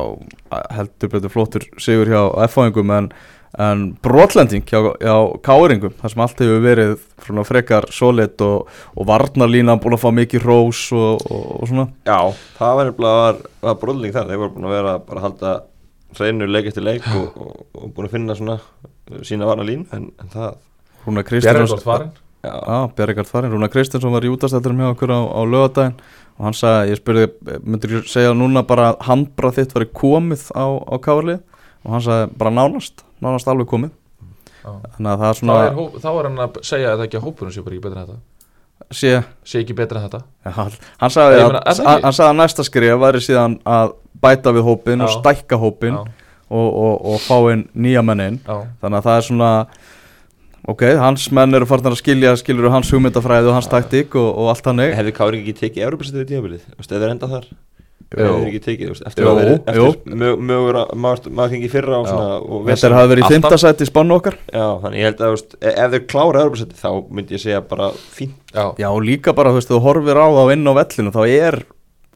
heldur betur flottur sigur hjá F-fáingum en, en brotlending hjá, hjá Káringum, þar sem allt hefur verið svona frekar solid og, og varnarlína búin að fá mikið rós og, og, og svona. Já, það var nefnilega var, var brotling þar, þeir voru búin að vera bara að halda hreinu leik eftir leik og, og, og búin að finna svona uh, sína varna lín, en, en það, Rúna Bjarni Kristjáns gott farin já, Já, Bjarrikard farin, Rúna Kristjánsson var í útastældurum hjá okkur á, á lögadaginn og hann sagði, ég spurði, myndir ég segja núna bara að handbrað þitt var komið á, á Kárlið og hann sagði bara nánast, nánast alveg komið. Já. þannig að það er svona er, þá er hann að segja að það ekki að hópunum sé bara ekki betra en þetta. Sé, sé ekki betra en þetta. Ja, hann, sagði að, það hann, sagði að næsta skrif væri síðan að bæta við hópin og Já. stækka hópin já, og, og, og fá inn nýja menn inn. Já, þannig að það er svona ok, hans menn eru farin að skilja skilur hans hugmyndafræði og hans taktík og, og allt hannig hefði Káring ekki tekið Európa-sætið í tímabilið, þú veist, þeir enda þar. Þeir ekki tekið, þú veist, eftir að vera jú. eftir mögur að maður fengi fyrra og svona og Þetta er hafa verið í fymtasæti í spannu okkar. Já, þannig ég held að, þú veist, e- ef þeir klára Európa-sætið þá myndi ég segja bara fínt. Já, Já, og líka bara, þú veist, þú horfir á þá inn á vellinu þá er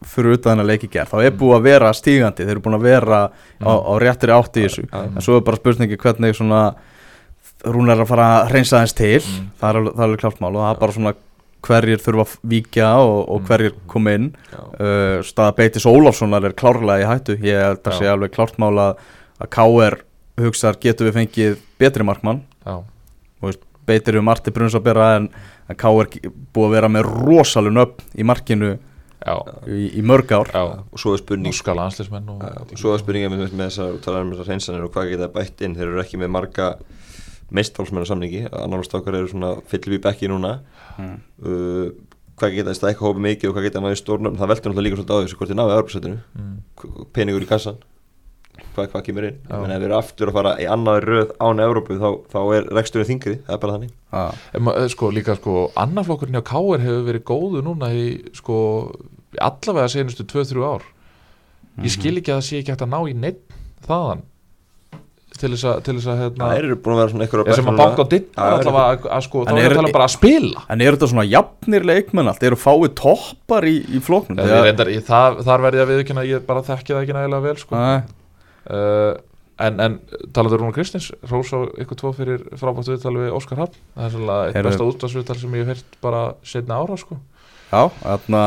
fyrir utan þennan leiki gerð þá er búið að vera stígandi, þeir eru búin að vera á, á réttri átt í þessu. En svo er bara spurningi hvernig svona rúnar að fara að reynsa aðeins til. Mm. það, er, alveg- það er alveg klart mál og það er bara svona hverjir þurfa að víkja og, og Mm. hverjir koma inn. Uh, staða Beitis Ólafssonar er klárlega í hættu. Ég held að Já. sé alveg klárt mál að, að KR hugsar getur við fengið betri markmann? Já, Beitir eru Marti Bruns að bera en, en KR búið að vera með rosalun upp í markinu já, í, í mörg ár. Já. Og svo er spurning og svo er spurningin með, með þessar talar um þessar hreinsanir og hvað geta bætt inn. Þeir eru ekki með marga meistálsmenn á samningi annar stákar eru svona fyllum í bekki núna. Mm. uh, hvað geta stækka hópa mikið og hvað geta náðu stórnöfn það veldur náttúrulega líka svolítið á þessu hvort þið náðu öðrupsettinu mm, peningur í kassan hvað, hvað kemur inn? Menn ef þeir eru aftur að fara í annaði röð án Európu þá, þá er reksturinn þingri það er bara þannig. Ah. En sko líka sko annarflokkurinn hjá Káir hefur verið góðu núna í sko í allavega senustu 2-3 ár. Ég skil ekki að það sé ekki hægt að ná í neitt þaðan til þess að, til þess að hérna, það eru búin að vera svona eitthvað sem að banka á ditt Já, allavega að, að sko, þá er það tala bara að spila En eru þetta svona jafnir leikmenn allt? Eru fáið toppar í, í flóknum? Það, þar verði ég að viðkynna ég bara þekki það ekki nægilega vel sko. Nei, uh, en, en talaðu Rúnar Kristins Rós á ykkur tvo fyrir frábært viðtal við Óskar Hafn það er svolítið eitt besta útvarsviðtal sem ég hef heyrt bara setna ára sko. Já, þarna,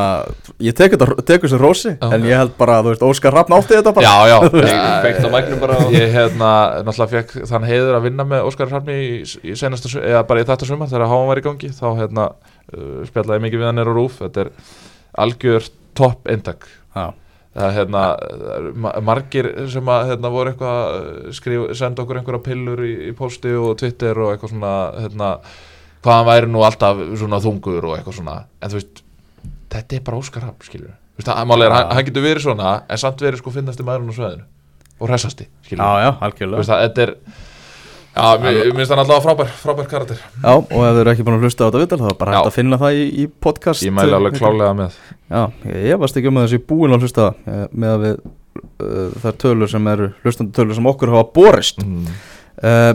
ég tek þetta tek þessu rósi Já. En ég held bara, þú veist, Óskar Raffn átti þetta bara. Já, já. [laughs] Kveikt á mæknum bara ég hérna náttúrulega fekk þann heiður að vinna með Óskar Hrafni í, í senasta, eða bara í þetta sumar þegar háan var í gangi þá hérna uh, spjallaði ég mikið við hann er á rúf. Þetta er algjör topp eintak. Já, það er hérna margir sem að hérna voru eitthvað að skrifa, senda okkur einhverja pillur í, í posti og Twitter og eitthvað svona hérna hvað hann væri nú alltaf svona þungur og eitthvað svona. En þú veist, þetta er bara Óskar Rapp skilur þú veist, er, hann, hann getur verið svona en samt verið sko finnasti maðurinn á sveðinu og hressasti, skilur Já, já, algjörlega. Veist, þetta er já, mér finnst hann alltaf frábær, frábær karakter. Já, og ef þau eru ekki búin að hlusta á þetta viðtal þá er bara hægt að finna það í, í podcast ég mæli alveg eh, klálega með. Já, ég varst ekki um að þessi búin að hlusta eh, með að við uh, þær tölur sem eru hlustandi tölur sem okkur hafa borist. Mm. uh,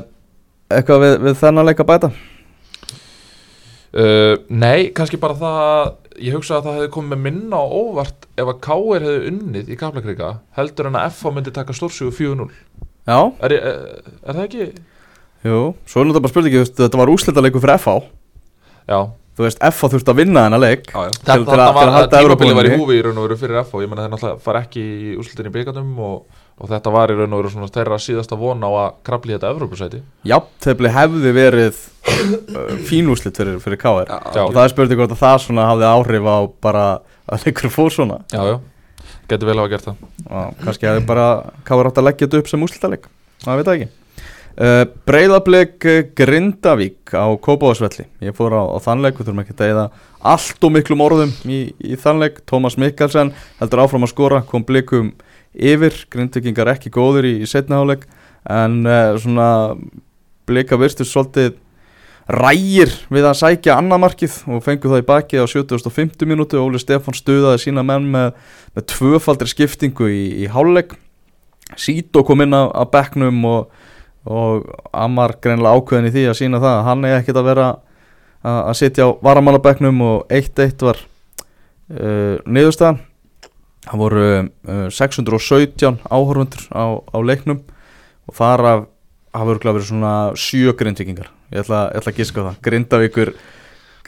Eitthvað við, við þennan leik að bæta? Uh, nei, kannski bara það að ég hugsa að það hefði komið minna á óvart ef að K.R. hefði unnið í Kaplakrika heldur en að F.A. myndi taka stórsögu 4-0 Já, er, ég- er, er það ekki? jú, svo er náttúrulega bara spurningi Þetta var úslita leikur fyrir FH Já, Þú veist, FH þurfti að vinna þennan leik Já, já. Til- þetta til að var að tímabili var í húfi í raun og veru fyrir F.A. ég menna náttúrulega fara ekki í úrslutin í byggarnum og, og þetta var í raun og veru svona þeirra síðasta von á að krabli þetta Evrópusæti. Já, þeir hefði verið uh, fínúslit fyrir, fyrir KR Já. Og það er spurning hvort að það svona hafði áhrif á bara að leikur fór svona. Já, já, getur vel hafa gert það. Og kannski hefði bara KR átt að leggja þetta upp sem úslitaleg það veit það ekki. Uh, Breiðablik Grindavík á Kópavásvelli ég fór á, á þannleik, við þurfum ekki að deyða allt og miklum orðum í, í þannleik Tómas Mikkelsen heldur áfram að skora kom blikum yfir Grindvíkingar ekki góður í, í setniháleik en uh, svona blika virstu svolítið rægir við að sækja annamarkið og fengu það í bakið á 7050 mínútu. Óli Stefán stuðaði sína menn með, með tvöfaldri skiptingu í, í háluleik Sító kom inn á, á bekknum og, og Amar greinlega ákveðin í því að sína það að hann er ekkert að vera að, að sitja á varamannabekknum og 1-1 var uh, niðurstaðan það voru uh, 617 áhorfundur á, á leiknum og þar af hafa örgulega verið svona sjö grindvikingar ég ætla, ég ætla að giska á það. Grindavíkur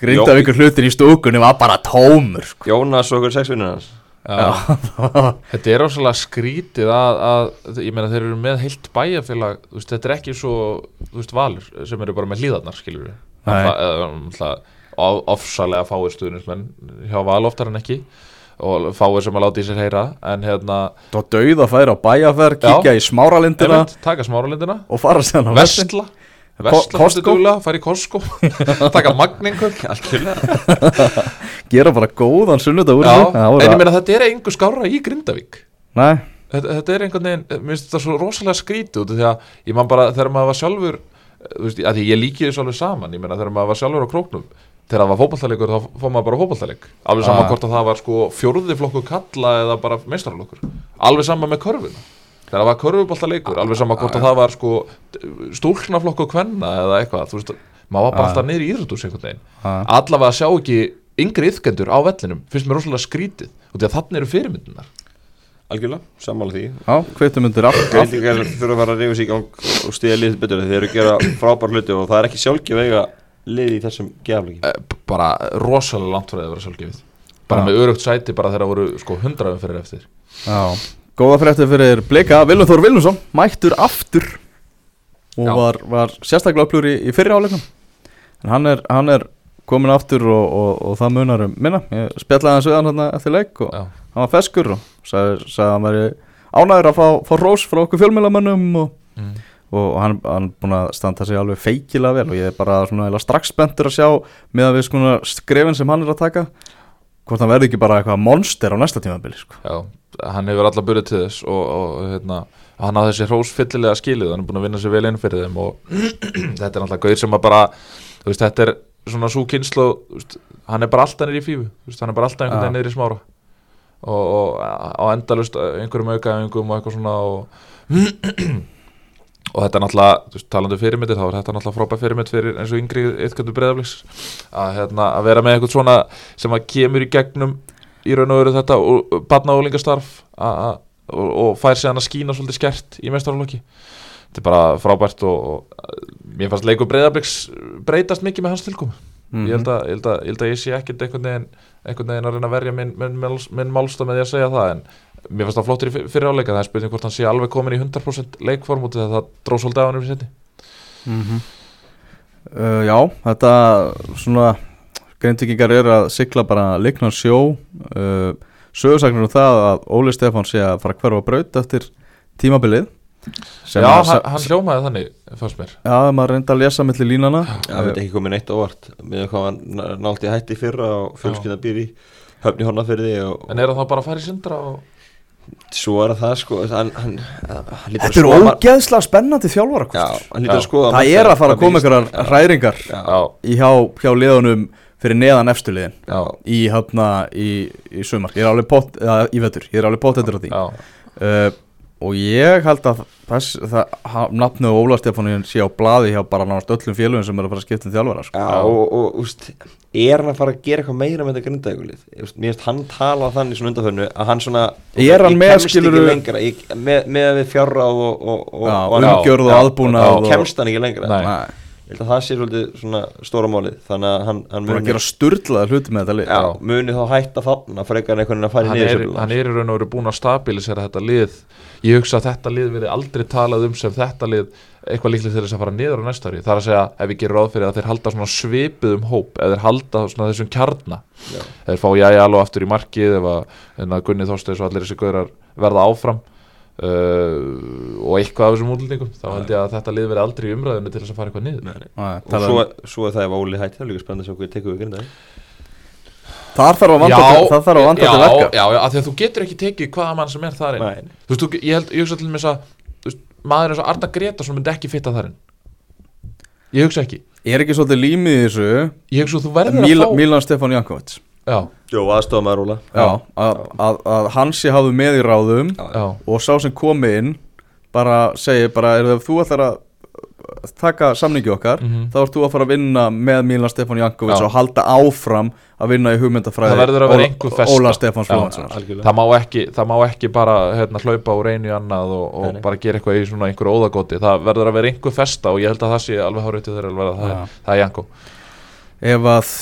Grindavíkur hlutin í stúkunni var bara tómur sko. Jónas og okkur sexvinnur hans. Já. [laughs] Þetta er ósvalega skrítið að, að ég meina þeir eru með heilt bæjarfélag þú veist, þetta er ekki svo þú veist, valur sem eru bara með hlýðarnar skilur við ofsalega fáir stuðnismenn hjá val oftar en ekki og fáir sem að láta í sér heyra en hérna, Það var dauð að færa á bæjaferð, kíkja í smáralindina einmitt, taka smáralindina og fara sér á Vestla Vestla fara í Costco. [laughs] Taka Algjörlega. [laughs] Gera bara góðan sunnudag úr. Það en ég meina þetta er einhver skára í Grindavík. Nei, þetta, þetta er einhvern veginn, mér finnst þetta svo rosalega skrítið út því að ég man bara þegar maður var sjálfur eh, veist, því ég líki þessu alveg saman ég meina þegar maður var sjálfur á króknum þegar það var fótballtalegur þá fór maður bara fótballtaleg alveg sama Ah. hvort að það var sko fjórði flokku kalla eða bara meistaralokkur alveg sama með körfuna. Þegar það var körfuboltalegur alveg sama hvort að það var sko stúlknaflokku kvenna eða eitthvað þú veist, maður var bara Ah. alltaf niður í íðrútus einhvern veginn. Ah. allavega að sjá ekki yngri yfkendur á vellinum finnst mér rosalega skrítið og því að þannig eru fyrirmyndunar Algjörlega, sammála því. Já, kveitum undir allt. Allt- Grindingar þurfa að fara að rífa sig í gang og stiða liðið betur þeir eru að gera frábær hluti og það er ekki sjálfgjöf eiga lið í þessum gefleiki Eh, bara rosalega langt frá því að vera sjálfgefið. Bara með örugt sæti bara þegar það voru sko hundraðum fyrir eftir. Já, góða frétti fyrir Blika. Viljum Þór Viljónsson, mættur aftur. Og var, var sérstaklega upplur í, í fyrri áleiknum en hann er, hann er komin aftur og, og, og það munar um minna. Ég spjallaði hans við hann hérna eftir leik og Já. hann var feskur og sagði, sagði að hann væri ánæður að fá, fá rós frá okkur fjölmjölamönnum og, mm. Og hann, hann búin að standa sig alveg feikilega vel og ég er bara svona strax spenntur að sjá með að við sko skrefin sem hann er að taka hvort hann verði ekki bara eitthvað monster á næsta tímabili sko. Já, hann hefur alla burið til þess og, og hérna, hann á þessi hrós fyllilega skilið, hann er búin að vinna sér vel inn fyrir þeim og [clears throat] þetta er náttúrulega gauð sem að bara þú veist, þetta er svona svo kynslu hann er bara alltaf niður í fífu veist, hann er bara alltaf einhvern veginn niður í smára og, og á endalust einhverjum aukaæfingum og eitthvað svona og [clears throat] [clears throat] og þetta er náttúrulega, veist, talandi um fyrirmyndir þá er þetta náttúrulega frábæð fyrirmynd fyrir eins og yngri eitthvað breyðaflix að, hérna, að vera með eitthvað svona sem að kemur í gegnum í raun og veru þetta og barna og lingastarf og, og fær sig hann að skína svolítið skert í mestarálokki þetta er bara frábært og, og mér fannst leikur breyðaflix breytast mikið með hans tilkom Mhm. ég, held að, ég, held að, ég held að ég sé ekkert einhvern veginn einhvern veginn að reyna að verja minn, minn, minn, minn málsta með því að segja það en mér fannst það flottir í fyr- fyrri áleika það er spurning hvort hann sé alveg komin í 100% leikform út af því að það dróð svolítið á hann um sétti mm uh, Já, þetta svona greintíkingar er að sigla bara leiknar sjó. Uh, sögursagnir um það að Óli Stefán sé að fara að hverfa braut eftir tímabilið. Sem Já, að- hann, hann hljómaði þannig, fannst mér. Já, maður reynda að lesa milli línana Það veit ekki komið neitt óvart. Með hvað hann nált í hætti í fyrra og fjölskylda býr í höfni hornafyrði og, En er það þá bara að fara í sindra og... svo er það sko hann, hann, hann Þetta er ógeðslega spennandi þjálfara Já, skoða Það er að fara að koma einhverjar Já. hræringar í hjá, hjá liðunum fyrir neðan efstu liðin. Já, í hafna í, í sumar. Ég er alveg pott, eða, í vetur, ég er alveg pott eftir á því. Já, uh, og ég held að þess, það, ha- nafnið Óla Stefáníun sé á blaði hjá bara náttúrulega öllum félögum sem eru að fara að skipta um þjálfara sko. Já, og, og úst, er hann að fara að gera eitthvað meira með þetta grindaðugulið? Mér finnst hann tala þannig svona undanfönnu að hann svona Er hann ég með, kemst skilurðu- ekki lengra ég, með, með við fjárráð og, og, og, og umgjörð og já, og- kemst hann ekki lengra Nei. Nei, Ég held að það sé svolítið svona stóra málið Þannig að hann, hann búin að gera sturlaða hluti með þetta lið. Já, muni þá hætta þarna frekar en einhvern veginn að fara í hann er, niður hann er í raun og veru búin að stabilisera þetta lið. Ég hugsa að þetta lið verði aldrei talað um sem þetta lið eitthvað líklega til þess að fara niður á næsta ári. Það er að segja, ef við gerum ráð fyrir að þeir halda svona svipuð um hóp eða þeir halda svona þessum kjarna. Þeir fá jæja alveg aftur í markið að, að Gunni Þorsteins og allir þessi gaurar verða áfram uh, og eitthvað af þessum útlendingum þá held ég að þetta lið verði aldrei í umræðinu til þess að fara eitthvað niður. Nei, nei. Nei, Og svo, um- svo er það ef Óli hætti Það er líka spennandi að sjá hvað tekur við grindaði Þar þarf að vanda til, það þarf að vanda já, til verka. Já, já, af því að þú getur ekki tekið hvaða mann sem er þar inn Nei. Þú veist, ég held, ég hugsa til mér að maður eins og Arna Gretarsson myndi ekki fitta þar inn. Ég hugsa ekki. Er ekki svolítið límið í þessu Ég hugsa að þú verður Mil, að fá Milan Stefán Jankovic Jó, aðstofað maður Óla. Já, að, að, að Hansi hafði með í ráðum já, og sá sem komi inn bara segi bara, er það þú ætlar að taka samningi okkar Mhm. þá ert þú að fara að vinna með Milan Stefán Jankovic Já. og halda áfram að vinna í hugmyndafræði Það verður að vera Óla-. Flóhanssonar Algjörlega. Það má ekki, það má ekki bara hérna, hlaupa úr einu í annað og, og bara gera eitthvað í svona einhverju óðagóti það verður að vera einhver festa og ég held að það sé alveg hárið til þeirra að það, er- það er Janko. Ef að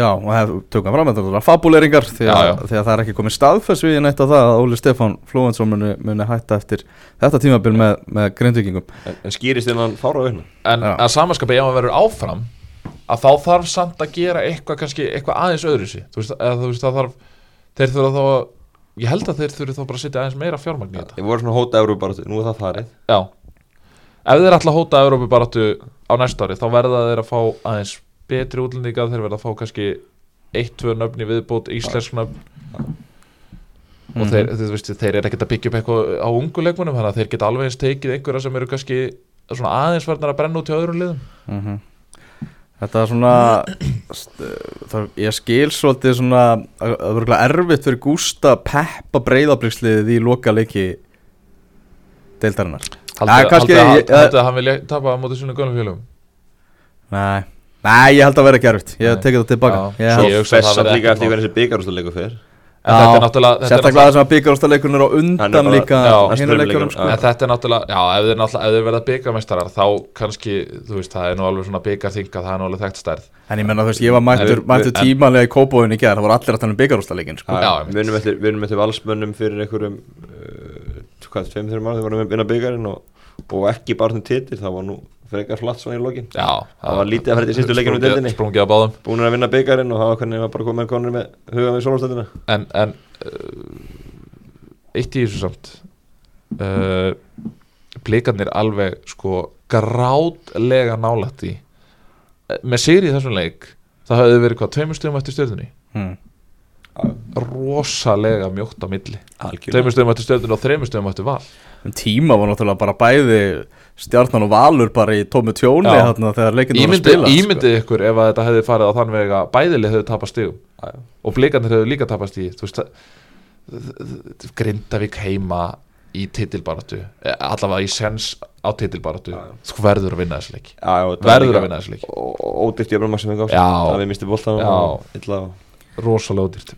Já, og hef, tökum fram þetta er fabuleringar því að, að það er ekki komið staðfess við neitt á það að Óli Stefán Flóhansson muni, muni hætta eftir þetta tímabil með, með grindvikingum En, en skýrist innan fára aukna en Já. að samanskapi ef hann verður áfram að þá þarf samt að gera eitthvað kannski eitthvað aðeins öðru sí þú veist, eða, þú veist það þarf þeir þurfa þá að ég held að þeir þurfa þá bara að setja aðeins meira fjármagn í þetta. Ég voru svona hóta Európa bara Nú er það farið. Já. Ef þeir ætla að hóta Európi baráttu á næsta ári þá verða þeir að fá aðeins betri útlendinga þeir verða að fá kannski eitt, tvö nöfn í viðbót íslensk nöfn. Og Mhm. þeir, þeir, veist, þeir eru ekkert að byggja upp eitthvað á ungu leikmunum þannig að þeir geta alveg eins tekið einhverja sem eru kannski svona aðeins verðnar að brenna út í öðrum liðum. Mhm. Þetta er svona það, ég skil svolítið svona að það verður erfitt fyrir Gústa peppa breyðabliksliðið í loka leiki deildarinnar. Haldið að hann vilja tapa á móti sínum gönum félögum? Nei, Nei ég held að vera ekki erfitt ég tekið það tilbaka svo- samt líka mál. hvernig þessi er þetta er Sérstaklega það sem að byggarústaleikurinn er á undan bara- líka Já, hinu næstu leikunum leikunum, sko. þetta er náttúrulega, já, ef þeir, náttúrulega, ef þeir verða byggameistarar þá kannski, þú veist, það er nú alveg svona byggarþinga, það er nú alveg þekkt stærð En ég menna þú veist, ég var mættur, En- mættur en- tímalega í kópóinu í gerð Það voru allir að tala um byggarústaleikin sko. Já, Já, einmitt. við unum eftir, við unum eftir valsmönnum fyrir einhverjum uh, hvað, tveim, þreim ára þegar við varum að vinna byggarinn og, ekki bara um titil, það var nú frekar flatt svona í lokin. Já, Það var lítið að fara til sístu leikinu í deildinni. Sprungið á báðum. Búin að vinna byggarinn og það var hvernig var bara komið konur með huga við sólastættina En, en uh, eitt í þessu samt uh, Blikarnir alveg sko grátlega nálætt í með sigri í þessum leik það hefði verið hvað, tveimur stöðum eftir stjörnunni? Hmm. rosalega mjótt á milli. Algjörlega. Tveimur stöðum eftir stjörnunni og þreimur stöðum eftir val. En tíma var náttúrulega bara bæði stjarnan og valur bara í tómu tjóni þarna þegar leikinn var að Ímyndið spila sko. ímyndi ykkur ef að þetta hefði farið á þann vega bæðileg hefði tapast stigum Já, já. og blikarnir hefðu líka tapast það Grindavík heima í titilbaratu allavega í sens á titilbaratu þú verður að vinna þessu leik verður að vinna þessu leik Ódýrt jöfnum sem við Já. Það við misti boltan Já. og illa á rosalega ódýrt.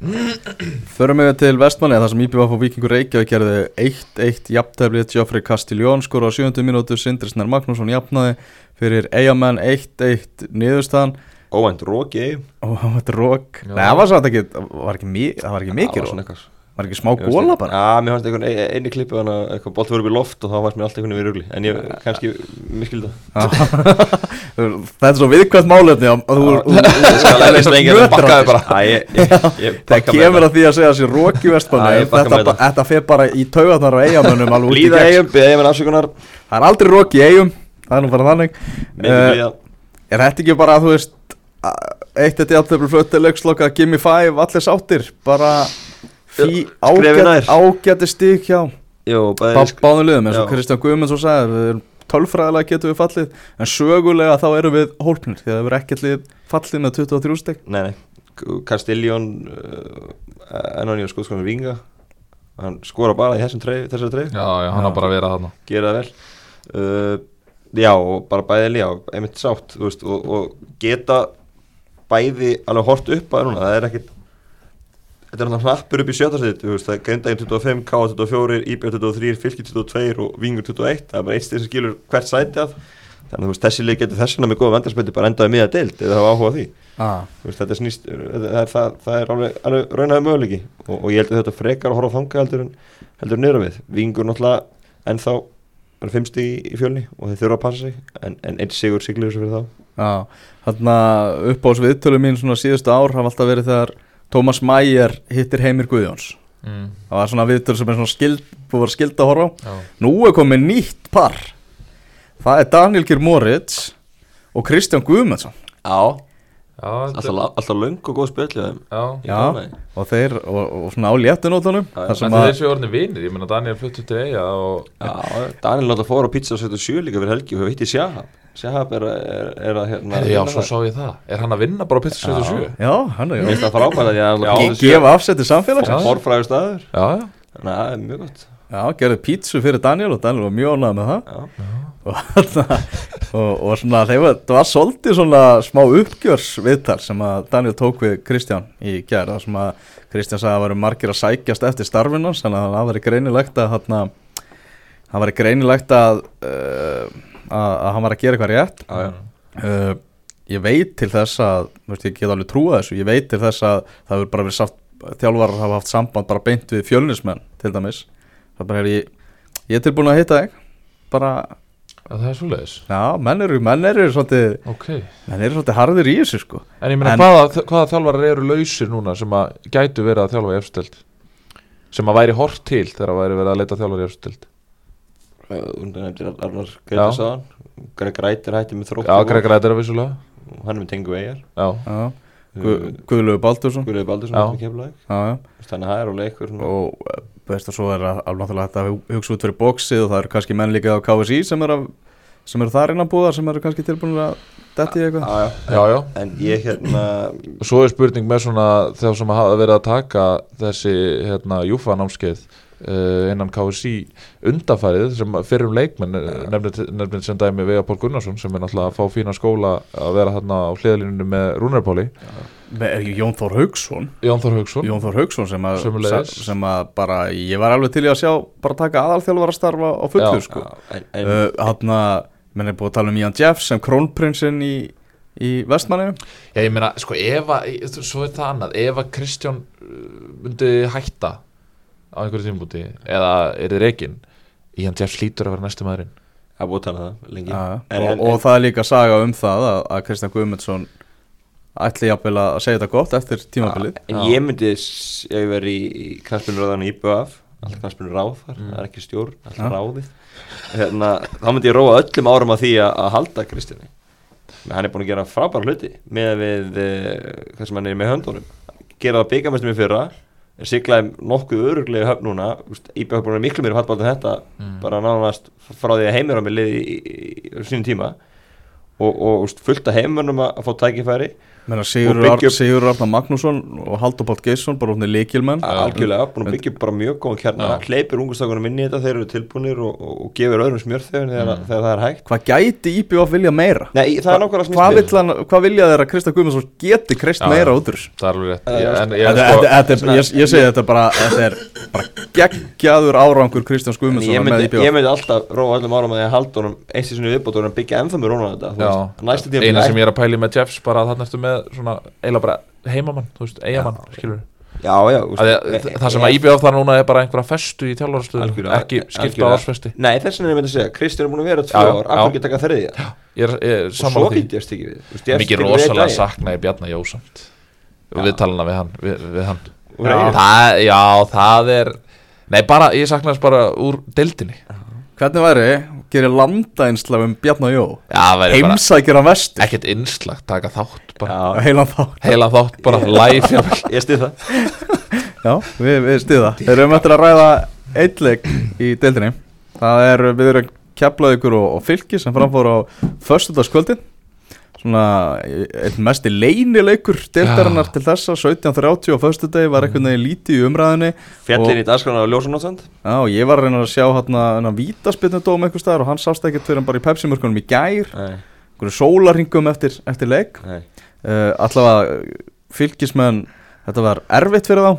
Förum við til vestmanni þar sem IBF og Víkingur Reykjavík gerði 1-1 jafntefli. Geoffrey Castiglione skor á 7. minútu Sindrisnar Magnússon jafnaði fyrir Eyjamenn 1-1 niðurstaðan. Óvænt, eigum og þetta er rók. Nei, það var samt ekki, það var ekki, mi- það var ekki mikið Það var rók svona eitthvað Var ekki smá góla bara? Já, mér fannst einhvern ein- eini klippu hann að eitthvað bolti voru upp í loft og þá fannst mér allt einhvern veginn við rugli En ég, kannski, miskildi það. [laughs] Þetta er svo viðkvæmt málefni að það Það kemur að því að segja sér Róki Vestmanni þetta, fer bara í taugarnar á eigamönnum Blíða eigum, beða eigum en afsökunar. Það er aldrei Róki eigum Það er nú bara þannig. Eh, Er þetta ekki bara, þú veist Eitt þetta jafntöflu flötti leiksloka Gimme five, allir sáttir Bara ágætti stík hjá bæði Báðum liðum eins og Já. Kristján Guðmunds og sagði Við erum tölfræðilega getum við fallið En sögulega þá erum við hólpnir Því að það er ekkert lið fallið með 23 stík Nei, nei, Castellón uh, Ennóni og skóðskóðum Vinga. Hann skora bara í þessum treyf, þessari treyf Já, já, hann har bara verið þarna. Gera það vel. Uh, Já, og bara bæði líka einmitt sátt, þú veist, og, og geta bæði alveg hort upp að núna, það er ekkit Þetta er náttúrulega hnappur upp í sjötarsett, það er Grindægin 25, K 24, IBF 23, Fylki 22 og Vingur 21, það er bara stið sem skilur hvert sæti að Þannig að þessi leik getur þessuna með góða vendarspöldi bara endaði miða deild eða hafa áhuga á því ah. Veist, þetta snýst, það er, það, það er alveg, alveg raunæði möguleiki og, og ég held að þetta frekar að horfa á þanga heldur en heldur niður við. Vingur náttúrulega ennþá er fimmsti í, í fjölni og þeir þurfa að passa sig en, en einn sigur siglir þessu fyrir þá. Já, þarna upp á viðtölu mín svona síðustu ár hafa alltaf verið þegar Tómas Mæjer hittir Heimir Guðjóns. Mm. það var svona viðtölu sem er svona skild búið að skilda að horfa á. Nú er komið nýtt par. Það er Daniel Geir Moritz og Kristján Guðmundsson. Já, alltaf, alltaf löng og góð spjöldið þeim. já. Já, og þeir og, og svona á sem En að þessi orðin vinir, ég meina Daniel fluttu til eiga og Já, Daniel náttúrulega fór á pizza og setja sjö líka fyrir helgi og hefur hitt í Shahab. Shahab er, er, er að hérna... Já, svo sá ég það Er hann að vinna bara á Pizza 77? já, hann er Mér finnst já það frábært að ég er gefa afsætti samfélags Já. Forfræður staður. Já, já Þannig að það er mjög gott. Já, gerði pítsu fyrir Daniel og Daniel var mjög ánægð með það. Og, og, og svona var, það var svolítið svona smá uppgjörsviðtal sem að Daniel tók við Kristján í gær. Það sem að Kristján sagði að það væru margir að sækjast eftir starfinans þannig að það væri greinilegt að þarna, það væri greinilegt að, uh, að að hann var að gera eitthvað rétt. Já. uh, ég veit til þess að veist, ég get alveg trúa þessu, ég veit til þess að það hefur bara verið satt, þjálfarar hafa haft samband bara beint við fjölnismenn til dæmis það bara er ég, ég er tilbúin að hitta þig bara, Já, Það er svoleiðis? Já, menn eru menn eru svolítið, Ok. menn eru svolítið harðir í þessu sko. En ég meina, hvaða, hvaða þjálfarar eru lausir núna sem að gætu verið að þjálfa í efstild? Sem að væri hort til þegar að væri verið að leita þjálfar í efstild? Greg Rætir hætti með þrótt Já, Greg Ræður er vissulega. Hann er með tengu eigar Já, já, Gu, Guðlöfu Baldursson. Guðrið Baldursson er þannig að það er alveg eitthvað svona. Og eh, veist að svo er að alveg náttúrulega hægt að hu- hugsa út fyrir bóksið og það eru kannski menn líka á KSI sem eru, eru þar innan búðar sem eru kannski tilbúin að detti eitthvað. Já, já. já, já. En ég hérna Og svo er spurning með svona þegar sem hafa verið að taka þessi hérna, Júfa námskeið. uh, innan KSI undafærið sem fyrrum leikmenn nefnir sem dæmi Vega Pól Gunnarsson sem er náttúrulega að fá fína skóla að vera þarna á hliðalínunum með Rúnarpóli Jón Þór Haugsson Jón Þór Haugsson Jón Þór Haugsson sem að, sem að bara, ég var alveg til í að sjá bara taka aðalþjálfara starfa á fullu Já. sko. uh, hann að, menn er búið að tala um Ian Jeffs sem krónprinsinn í, í vestmanni Já, ég meina, sko, ef að, svo er það annað, ef að Kristján myndi hætta á einhverju tímabúti, eða er þið rekin, Ian Jeff slítur að vera næstu maðurinn. það búið að tala það lengi. Ja, en, og, en, og það er líka saga um það að, að Kristján Guðmundsson ætli jafnvel að segja þetta gott eftir tímabilið. En ég myndi ef ég verið í, í knarspinuröðan í IBF alltaf knarspinur ráð þar, Mm. það er ekki stjórn alltaf ráðið. Hérna, þá myndi ég róa öllum árum að því að, að halda Kristjáni. Men hann er búin að gera frábæra hluti með við hvað sem hann er með höndunum. Gera það byggamestum í fyrra siglaði nokkuð öruglega höfn núna IBF er að miklu mér fallbátt en þetta Mm. bara nánast frá því að heimir á mig liði í, í, í, sínum tíma og, og úst, fullt af heimurnum að, að fá tækifæri Menna, Sigur, byggja upp- Sigur Arnar Magnússon og Haldur Páll Geisson bara út með líkilmenn algjörlega, búin að byggja bara mjög góðan kjarna Já. hleypir ungustakunum inn í þetta, þeir eru tilbúinir og, og, og gefur öðrum smjörþefin þegar, Mm. þegar það er hægt hvað gæti IBF vilja meira? Nei, það er nákvæmlega hann, hvað vilja þeir að Kristján Guðmundsson geti kreist Já, meira út úr? Það er alveg rétt. Eh, Ég, sko, er- ég, ég segi þetta bara þetta er bara geggjaður árangur Kristjáns En Guðmundsson ég með myndi, IBF ég myndi alltaf róa öllum árum að ég já, með svona, eiginlega bara heimamann, þú veist, eigamann, skilur Já, já að, e- það sem e- að IBF þar núna er bara einhverja festu í Algjörlega, ekki skipta algjörlega. ársfesti. Nei, þess vegna er ég myndi að segja Kristján er búin að vera Já, já, ár, já. af hverju ekki taka er, er og svo ég stikið við mikið rosalega daginn. sakna í Bjarnar Jósamt við talana við hann, við, við hann. Það, já, það er nei bara, ég sakna þess bara úr deildinni Hvernig væri, gerir landænsla um Bjarnar Jó? Já, það væri bara Heimsækjur á vestur. ekkert innslagt taka þátt bara, Já, Heilan þá heila þátt bara live ég stið það. [laughs] Já, við, við stiða Þeir eru um eftir að ræða eitleik í deildinni. Það er, við erum keflað ykkur og, og fylki sem framfór á föstudagskvöldin Svona einn mesti leynileikur deildarinnar til þessa 17.30 á föstudegi var einhvern veginn lítið í umræðinni Fjallin í dagskrána á Ljósanótsand Já, og ég var að reyna að sjá hérna, hérna vítaspinnu dóm einhver staðar og hann sást ekkert fyrir hann bara í pepsimörkunum í gær. Einhverju sólarringum eftir, eftir leik. Nei. Uh, allavega fylgismenn þetta var erfitt fyrir þá.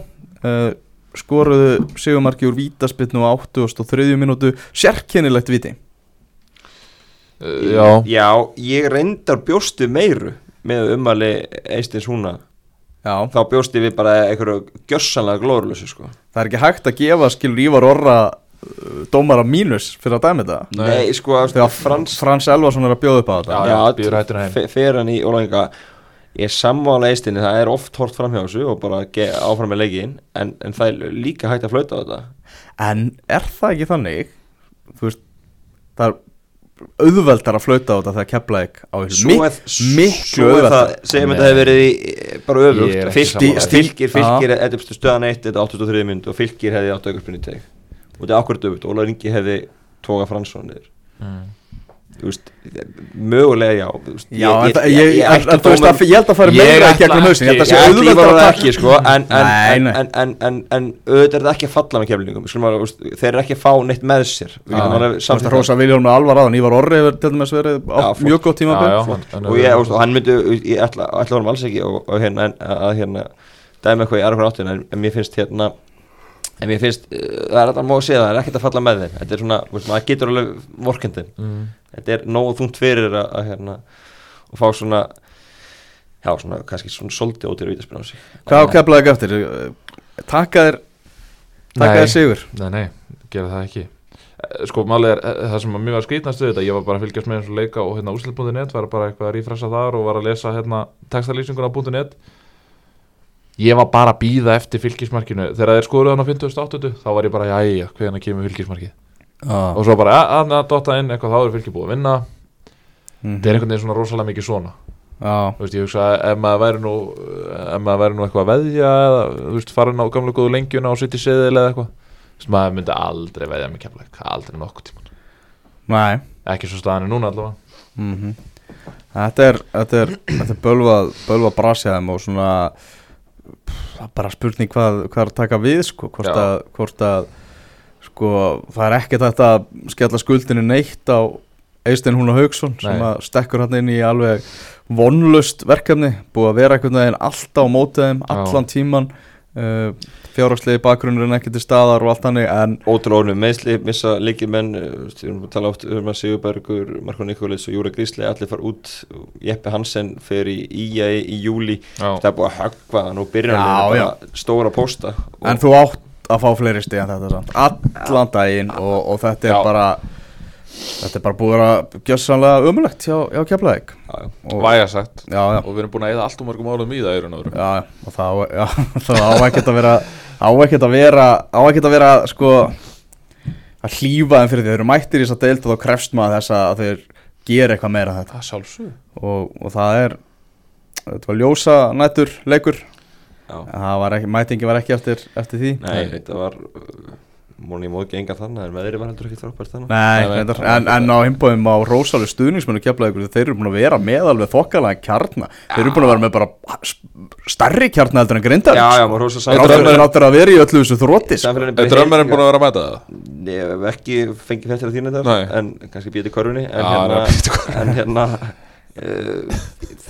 Uh, skoruðu sigumarki úr vítaspinnu á 83 mínútu sérkennilegt viti já, Já, ég reyndar bjóstu meiru með umali Eistins húna. Já, þá bjósti við bara einhverju gjössanlega glórulösu sko. Það er ekki hægt að gefa skilur Ívar Orra uh, dómara mínus fyrir að dæmi þetta? Nei. Sko, þegar Frans Frans Elvason er að bjóða upp á þetta. Já, býður hættuna heim. fe- fer hann í ólæginga ég sammála eistinni, það er oft hort fram hjá þessu og bara áfram með leikin en, en það er líka hægt að flauta á þetta. En er það ekki þannig þú veist það er auðveldar að flauta á þetta þegar keflaðik á Svo þessu er, miklu auðveldar segjum þetta hefur verið í, bara öfugt. Ekki fylgir, fylgir, fylgir er stöðan eitt, þetta er 83 mynd og fylgir hefði átt aukarspunni í teg og þetta er akkurat öfugt, Ólaður Ingi hefði tóka Fransson niður. Mm. Veist, mögulega já veist, Já, en það- ég, en, ætla að ég held að fara Ég meira ætla ekki gegnum hausin Ég held að Ég ætla að það ekki sko En, en, en, en, en, en, en auðvitað er þetta ekki að falla með að, úst, Þeir eru ekki að fá neitt með sér að það. Rósa Viljón með alvar aðan Ívar Orri hefur til dæmis verið mjög gott tíma og ég, úst, og hann myndi ég ætla, ætla honum alls ekki og, og hérna, en, að hérna dæmi eitthvað í aðra áttin en, en mér finnst hérna en mér finnst, uh, það er þetta má segja það það er ekkert að falla með þeim. Þetta er svona, veist, maður getur alveg vorkendin Mm. þetta er nógu þungt fyrir að, að hérna og fá svona já, svona, kannski svona soldi ótir vítaspinn á sig. Hvað á keflaðik eftir? Takka þér Takka þér sigur. Nei, nei, gera það ekki. Eh, Sko, málið er, eh, það sem að mér var skrýtnast við þetta Ég var bara að fylgjast með eins og leika og hérna úslit.net Var bara eitthvað að rífressa þar og var að lesa hérna textalýsinguna á .net Ég var bara að býða eftir fylgismarkinu. Þegar þeir skoruðu hann á 58 Þá var ég bara, jæja, hvernig kemur fylgismarkið? Ah. Og svo bara, að að dotta inn eitthvað Þá er fylgið búið að vinna. Mhm. Það er einhvern veginn svona rosalega mikið svona. Já, Þú veist, ég hugsa ef maður væri nú ef maður væri nú eitthvað að veðja eða, þú veist, farin á gamla góðu lengjuna og sitt í seðil eða eitthvað Þú veist, maður myndi aldrei veðja með kemleik aldrei nokkuð staðan er Þetta Þetta þetta bara spurning hvað, hvað er að taka við sko, hvort að, hvort að sko, það er ekkert að skella skuldinu neitt á Eistein Húna Haugsson sem að stekkur hann inn í alveg vonlust verkefni, búið að vera einhvern veginn alltaf á mótið þeim, Já. allan tíman uh, fjárhagslegi bakgrunnurinn ekki til staðar og allt hannig en ótrúlega meðsli, missa líkið menn uh, við erum að tala oft um að Sigurbergur Marko Nikolis og Júra Grísli allir fara út. Jeppe Hansen fer í IA í, júli Já. það er búið að höggva hann og byrja Já, hann stóra pósta. Og En þú átt að fá fleiri stig en þetta samt. Allan daginn og, og þetta er Já. bara Þetta er bara búið að gjössanlega ömulegt hjá, hjá já, já. og, og við erum búin að eða allt og mörgum álum í það í raun og veru. Og það, já, [laughs] það á ekkert að vera á ekkert að vera á ekkert að vera sko að hlýfa þeim fyrir því. Þeir eru mættir í þess að deilta þá krefst maður þess að þeir gera eitthvað meira þetta. Og, og það er þetta var ljósa nættur leikur. Var ekki, mætingi var ekki eftir, eftir því. Nei, þetta var Móni móð ekki enga þannig en veðri var heldur ekki frábært þannig Nei, Nei, var en, en á himbóðum á rósalega stuðningsmennu keflaðið þeir eru búin að vera með alveg þokkalega kjarna. Þeir eru búin að vera með bara s- stærri kjarna heldur en grindar Já, já, maður rosa Þeir áttur þeir áttur að vera í öllu þessu þrótti sko. Er drömmarinn búin að vera að mæta það? Nei, ég hef ekki fengið að þínu þar Nei. en kannski býti korfunni en hérna, en hérna uh,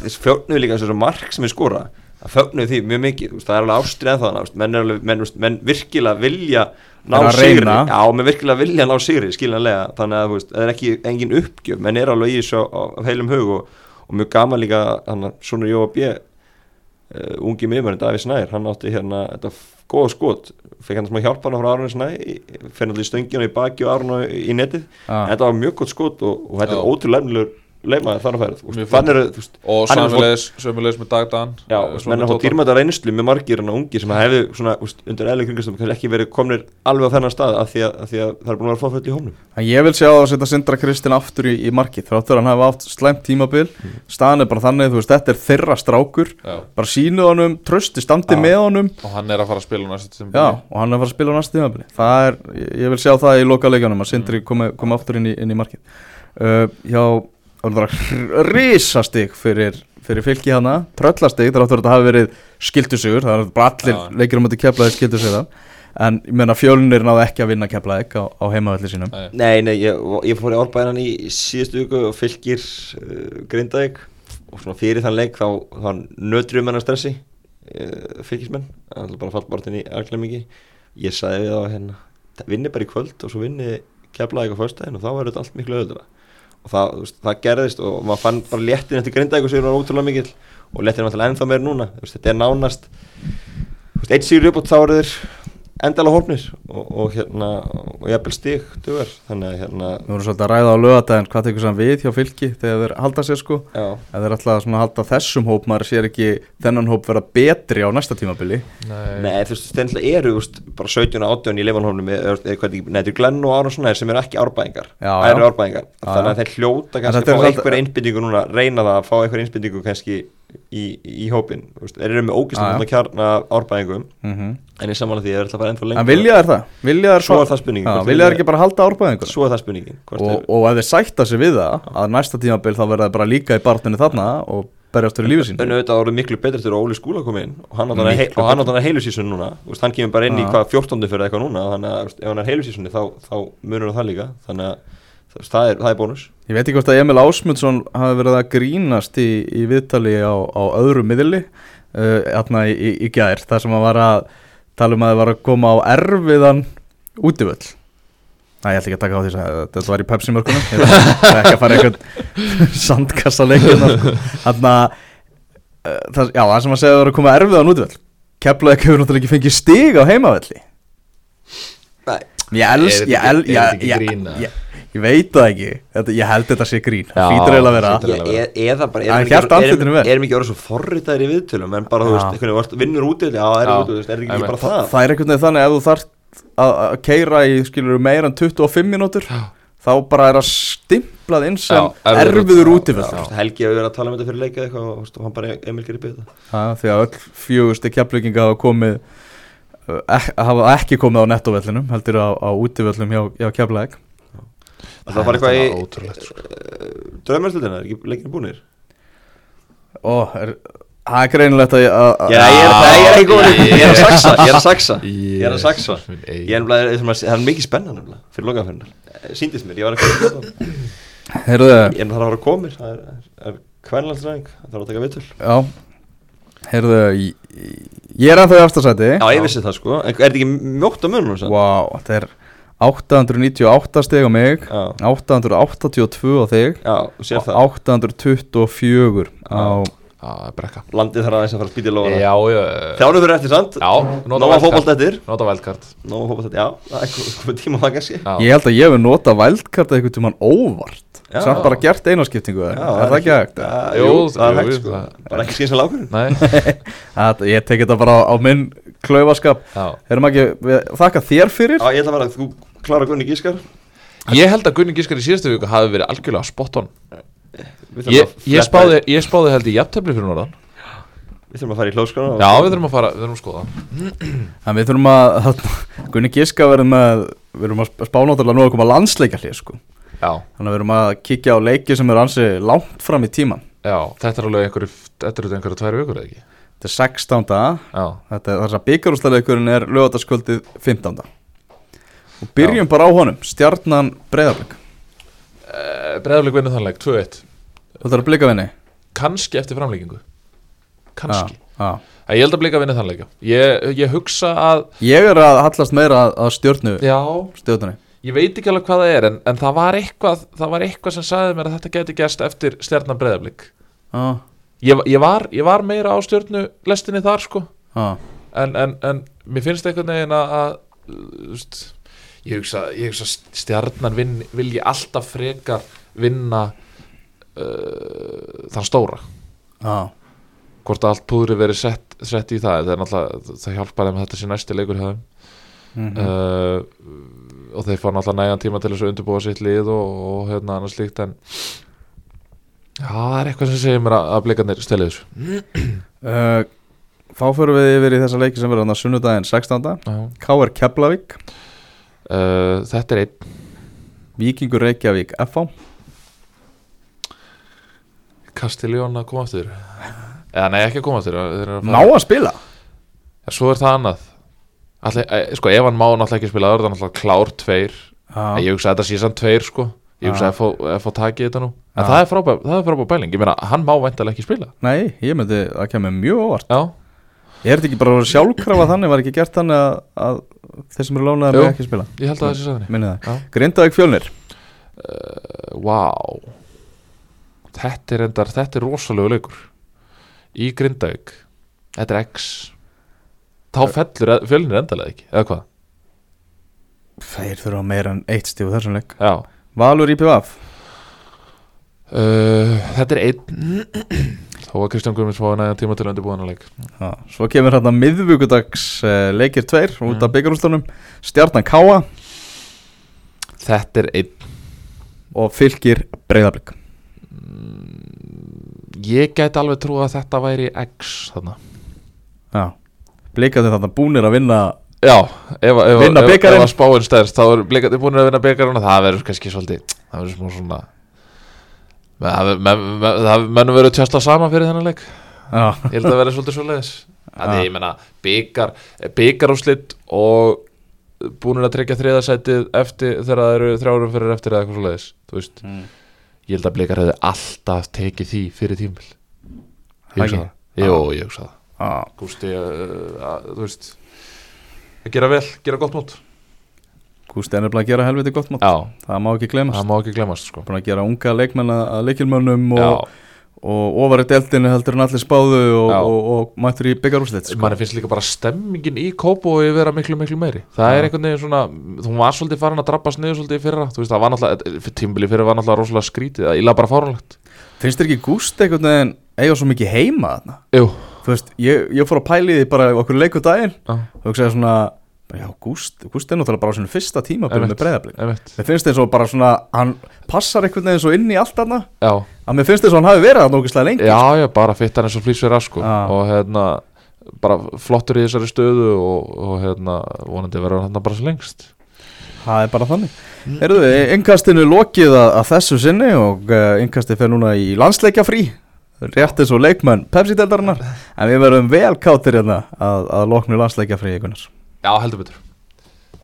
þess fjögnuðu líka þessu mark sem skora það fjögnuðu því mjög mikið. Þú veist, það alveg ástrið en það menn, menn virkilega vilja ná sigri. já, menn virkilega vilja ná sigri skiljanlega. Þannig að þú veist, það er ekki engin uppgjöf. Menn er alveg í þessu á, á heilum hug og, og mjög gaman líka hann að svona Jóa B uh, ungi miðmörn, Davíð Snær hann átti hérna þetta góða skot. Fekk hann smá hjálp hann frá Arnur Snæ fyrir náttúrulega í stönginu í baki og Arnur í netið. Ah. þetta var mjög gott skot og, og þetta er ótrúlega leimaður þar að færa þannig eru, þú veist, og sömulegis með Dagdan Já, menn að fá dýrmæta reynslu með margir en ungi sem hefðu svona, úst, undir eðlega kringastum kannski ekki verið komnir alveg á þennan stað af því að, af því að það er búin að vera fáfætt í hómnum En ég vil sjá að setja Sindra Kristinn aftur í, í markið þráttur að hann hafa átt slæmt tímabil. Staðan er bara þannig, þú veist, þetta er þeirra strákur. Já. bara sínu honum, trösti standi Já. með honum. Og hann er að fara að spila næstu tímabili. Já, og hann er að fara að spila á næsta tímabili það var risastig fyrir, fyrir fylki hana, tröllastig þráttur að þetta hafi verið skildusugur það er bara allir Já. leikir um að keplaði skildusugur en ég meina fjölunir náðu ekki að vinna keplaðik á, á heimavelli sínum. Nei. Nei, ég, ég fór í árbæðan í síðustu viku og fylgir uh, Grindavík. Og svona fyrir þann leik þá, þá nötrum hennar stressi uh, fylgismenn, það er bara fallbartin í alglemingi ég sagði við þá hérna "Það vinni bara í kvöld og svo vinni keflaðið á föstudaginn og þá verður þetta allt miklu öðvöldra og það, veist, það gerðist og maður fann bara léttin eftir Grindavík og sigur var ótrúlega mikill og léttin var ennþá meir núna. Veist, þetta er nánast veist, eitt sigur upp og þá eru þeir endala hófnir og, og hérna og jafnvel stig dugar. Þannig að hérna Við vorum svolítið að ræða á lögadaginn hvað tekur saman við hjá fylki þegar þeir halda sér sko. Já, ef þeir að svona halda þessum hóp maður sér ekki þennan hóp vera betri á næsta tímabili. Nei. nei þú veist stendlega eru veist, bara 17 og 18 í leifanhófnum neður Glenn og Aron svona sem eru ekki árbæðingar, æru árbæðingar þannig að þeir hljóta kannski að er fá einhverja innbyttingu núna reyna það að fá einhverja innbyttingu kannski í, í hópin þeir eru með ógislega já. kjarna árbæðingum mm en ég samanlega því að þeir ætla að fara ennþá lengur En vilja er það? Vilja er Svo er það spurningin, hvort vilja er vilja- ekki bara halda árbæðingur svo er það spurningin og, og ef þeir sætta sig við það að næsta tímabil þá verða þeir bara líka í barninu þarna og berjast fyrir lífið sín En auðvitað voru miklu betur til að Óli skúla kom inn og hann átt hann að hei- og hann átt hann að heilu sísun núna veist, hann kemur bara inn í Já. hvað 14. fyrir eitthvað núna þannig að ef hann er heilu sísunni þá, þá munur það líka þannig að það er, það er bónus. Ég veit ekki hvort að Emil Ásmundsson hafi verið að grínast í, í viðtali á, á öðru miðli uh, í, í, í gær þar sem hann var að tala um að það var að koma á erfiðan útivöll. Næ, ég ætla ekki að taka á því að þetta var í Pepsi mörkunum. Ég ætla ekki að fara einhvern [laughs] sandkassa leikina Þannig að uh, það, já, það sem að segja að það var að koma erfiðan útivöll. Keflaði hefur náttúrulega ekki fengið stig á heimavelli. Nei, Ég els, ég, þetta el, ekki- er ég, ekki ég, ég, ég veit það ekki. Þetta, Ég held þetta sé grín. Já, Það hlýtur eiginlega að vera. Vera. e eða bara Hann erum hélt ekki, andlitinu erum, vel. erum ekki orðið svo forritaðir í viðtölum? En bara þú Já. veist, einhvern veginn vinnur úti já, er Já, úti, þú veist, er ekki einmitt. bara það? Það er einhvern veginn þannig að ef þú þarft að að keira í skilur meira en 25 mínútur þá bara er að stimplað inn sem Já, erfiður erfiður út- útiföll Þú veist, Helgi hefur verið að tala um þetta fyrir leikið eitthvað og, veist, og hann bara Emil gerir byggða Það, því að öll fjögusti kjapleikinga hafa komið ek, hafa ekki komið á nettovellinum heldur á, á útivöllum hjá, hjá kjapleik Það var eitthvað í ótrúlegt sko. draumarslutina, er ekki leikinu búnir? og er, það er greinilegt að, að, að Já, ég er, það, ég er ekki góður Ég er að saksa, ég er að saksa Ég er að saksa Ég er nefnilega, það er- það er mikið spennan nefnilega fyrir lokaferðinar Sýndist mér, ég var eitthvað heyrðu, Ég er það að fara komir, það er, er kvænlandsræðing, það þarf að taka vitul já. Heyrðu, ég, ég er ennþá í aftasæti. Já, ég vissi það sko, er þetta ekki mjótt á munum wow, þetta er 898 steg á mig Já, 882 á þig já, og það. 824 á Já, það brekka. Landið þarf aðeins að fara að spýta í lóðana Já, já. Þjánum fyrir eftir nota Nóa fótbolt vældkart eftir. Nota vældkart er Ég held að ég hef notað vældkarta einhvern tímann óvart. Já. Samt bara gert einaskiptingu Já, Er það ekki hægt? Það er hægt sko. Bara ekki skynsa [laughs] Að, ég tek þetta bara á, á minn klaufaskap. Já. Erum ekki, við, þakka þér fyrir. Já, ég ætla að vera að þú klára Gunni Gískar? Ég held að Gunni Gískar í síðustu viku hafi verið algjörlega spot on. Við þurfum Ég, að ég, spáði, ég spáði held í jafntefli fyrir norðan. Við þurfum að fara í klóskana Já, við þurfum að fara, við þurfum að skoða. En við þurfum að þarna, Gunni Giska verðum með Við erum að spá náttúrulega nú að koma landsleikarlið sko. Já, Þannig að við erum að kíkja á leiki sem eru ansi langt fram í tíman já, þetta er alveg einhverju, þetta eru einhverju tvær vikur eða ekki? Þetta er 16. Já, Þetta er þess að byggarústaleikurinn er lögataskvöldið 15. Og byrjum bara á honum Stjarnan Breiðarblik uh, Breiðarleik vinnur þannig, 2-1 Þú ætlar að blika vinni Kanski eftir framlíkingu Kanski Já, já. En Ég held að blika vinni þannig ég, ég hugsa að Ég er að hallast meira að, að stjörnu Já, stjórnunni. Ég veit ekki alveg hvað það er En, en það, var eitthvað, það var eitthvað sem sagði mér að þetta geti gerst eftir stjarnan Breiðarleik Já, ég, ég, var, ég var meira á stjörnu lestinni þar sko. Já, en, en, en mér finnst einhvern veginn að, að ég hugsa, ég hugsa stjarnan vin, vilji alltaf frekar vinna uh, þann stóra já, hvort að allt púðri verið sett, sett í það það er hjálpar þeim að þetta sé næsti leikur þeim mhm. uh, og þeir fá náttúrulega nægan tíma til þess að undirbúa sitt lið og, og hérna annars líkt en já, það er eitthvað sem segir mér að, að blikarnir stelið þessu uh, Þá förum við yfir í þessa leiki sem verður hann að sunnudaginn 16. já. K.R. Keflavík Uh, þetta er einn. Víkingur Reykjavík F.A. Kastiljón að koma aftur eða nei ekki að koma aftur þeir eru að Ná fara- að spila? En svo er það annað. Alli, sko ef hann má náttúrulega ekki spila þá er það náttúrulega klár tveir. En Já, ég hugsa að þetta sé samt tveir sko. Ég hugsa að fá, að fá takið þetta nú. En Já. það er frábær, það er frábær bæling ég meina hann má væntalega ekki spila. Nei, ég myndi að kemur mjög óvart. Já, Er þetta ekki bara sjálfkrafa þannig, var ekki gert þannig að, að þeir sem eru lánaði Jú. með ekki spila? ég held að það sé sæðinni Minni það. Já. Grindavík fjölnir. Vá. Þetta er endar, þetta er rosalegu leikur Í Grindavík. Þetta er X. Þá fellur e- fjölnir endalega ekki Eða hvað? Þeir þurfa meira en eitt stífu þessum leik. Já. Valur IPVF uh, Þetta er einn Þó að Kristján Guðmunds fá næðan tíma til að undirbúðan að leik. Já, Svo kemur hérna miðvíkudags uh, leikir tveir út Mm. af byggarústunum Stjarnan Káa. Þetta er einn. Og fylgir breyðablík Ég gæti alveg trú að þetta væri X þarna. Já. Blíkandi þarna búnir að vinna Já, ef, ef, Vinna ef, ef að spáin stærst þá er blikandi búin að vinna byggarinn og það verður kannski svolítið það verður svona það verður- me- me- það mennum verður tjastla saman fyrir þennan leik. Já, ég held að verður svolítið svo leiðis að ég menna byggar byggarúslit og búin að tryggja þriðasætið eftir þegar það eru þrjárum fyrir eftir eða eitthvað svo leiðis þú veist, Mm. ég held að blikar hefði alltaf tekið því fyrir tímil ég hugsa það, jú, ég hugsa það. Gústi, að, þú veist að gera vel, gera gott mót Gústi er nefnilega að gera helviti gott mót. Það má ekki glemast það má ekki glemast sko. Að gera unga leikmenn að leikilmönnum og, og ofar í deltinu heldur en allir spáðu og, og, og, mættur í byggarúslit sko. manni finnst líka bara stemmingin í Kópó að vera miklu miklu meiri. Það Já. er einhvern veginn svona, þú var svolítið farin að drabbast niður svolítið fyrra, þú veist, það var náttúrulega tímbili fyrra var náttúrulega rosalega skrítið, það íla bara fáránlegt. Finnst þér ekki Gústi einhvern veginn eiga svo mikið heima þarna? jú, Þú veist, ég, ég fór að pæli því bara okkur leiku daginn. Já, og hugsaði svona, já, Gústi, Gústi er náttúrulega bara svona fyrsta Einmitt. með breyðablík einmitt. Mér finnst eins og bara svona, hann passar einhvern veginn svo inn í allt já, að mér finnst eins og hann hafi verið þarna ógeðslega lengi já, já, bara fitt hann eins og flýsverða sko. Já. og hérna, bara flottur í þessari stöðu og, og hérna, vonandi verður hann bara svo lengst. Það er bara þannig. Erðu, innkastinu lokið að, að þessu sinni og uh, innkastið fer núna í landsleikjafrí rétt eins og leikmenn Pepsi-deldarinnar en við verðum vel káttir hérna að, að loknu landsleikjafrí ikunnars já, heldur betur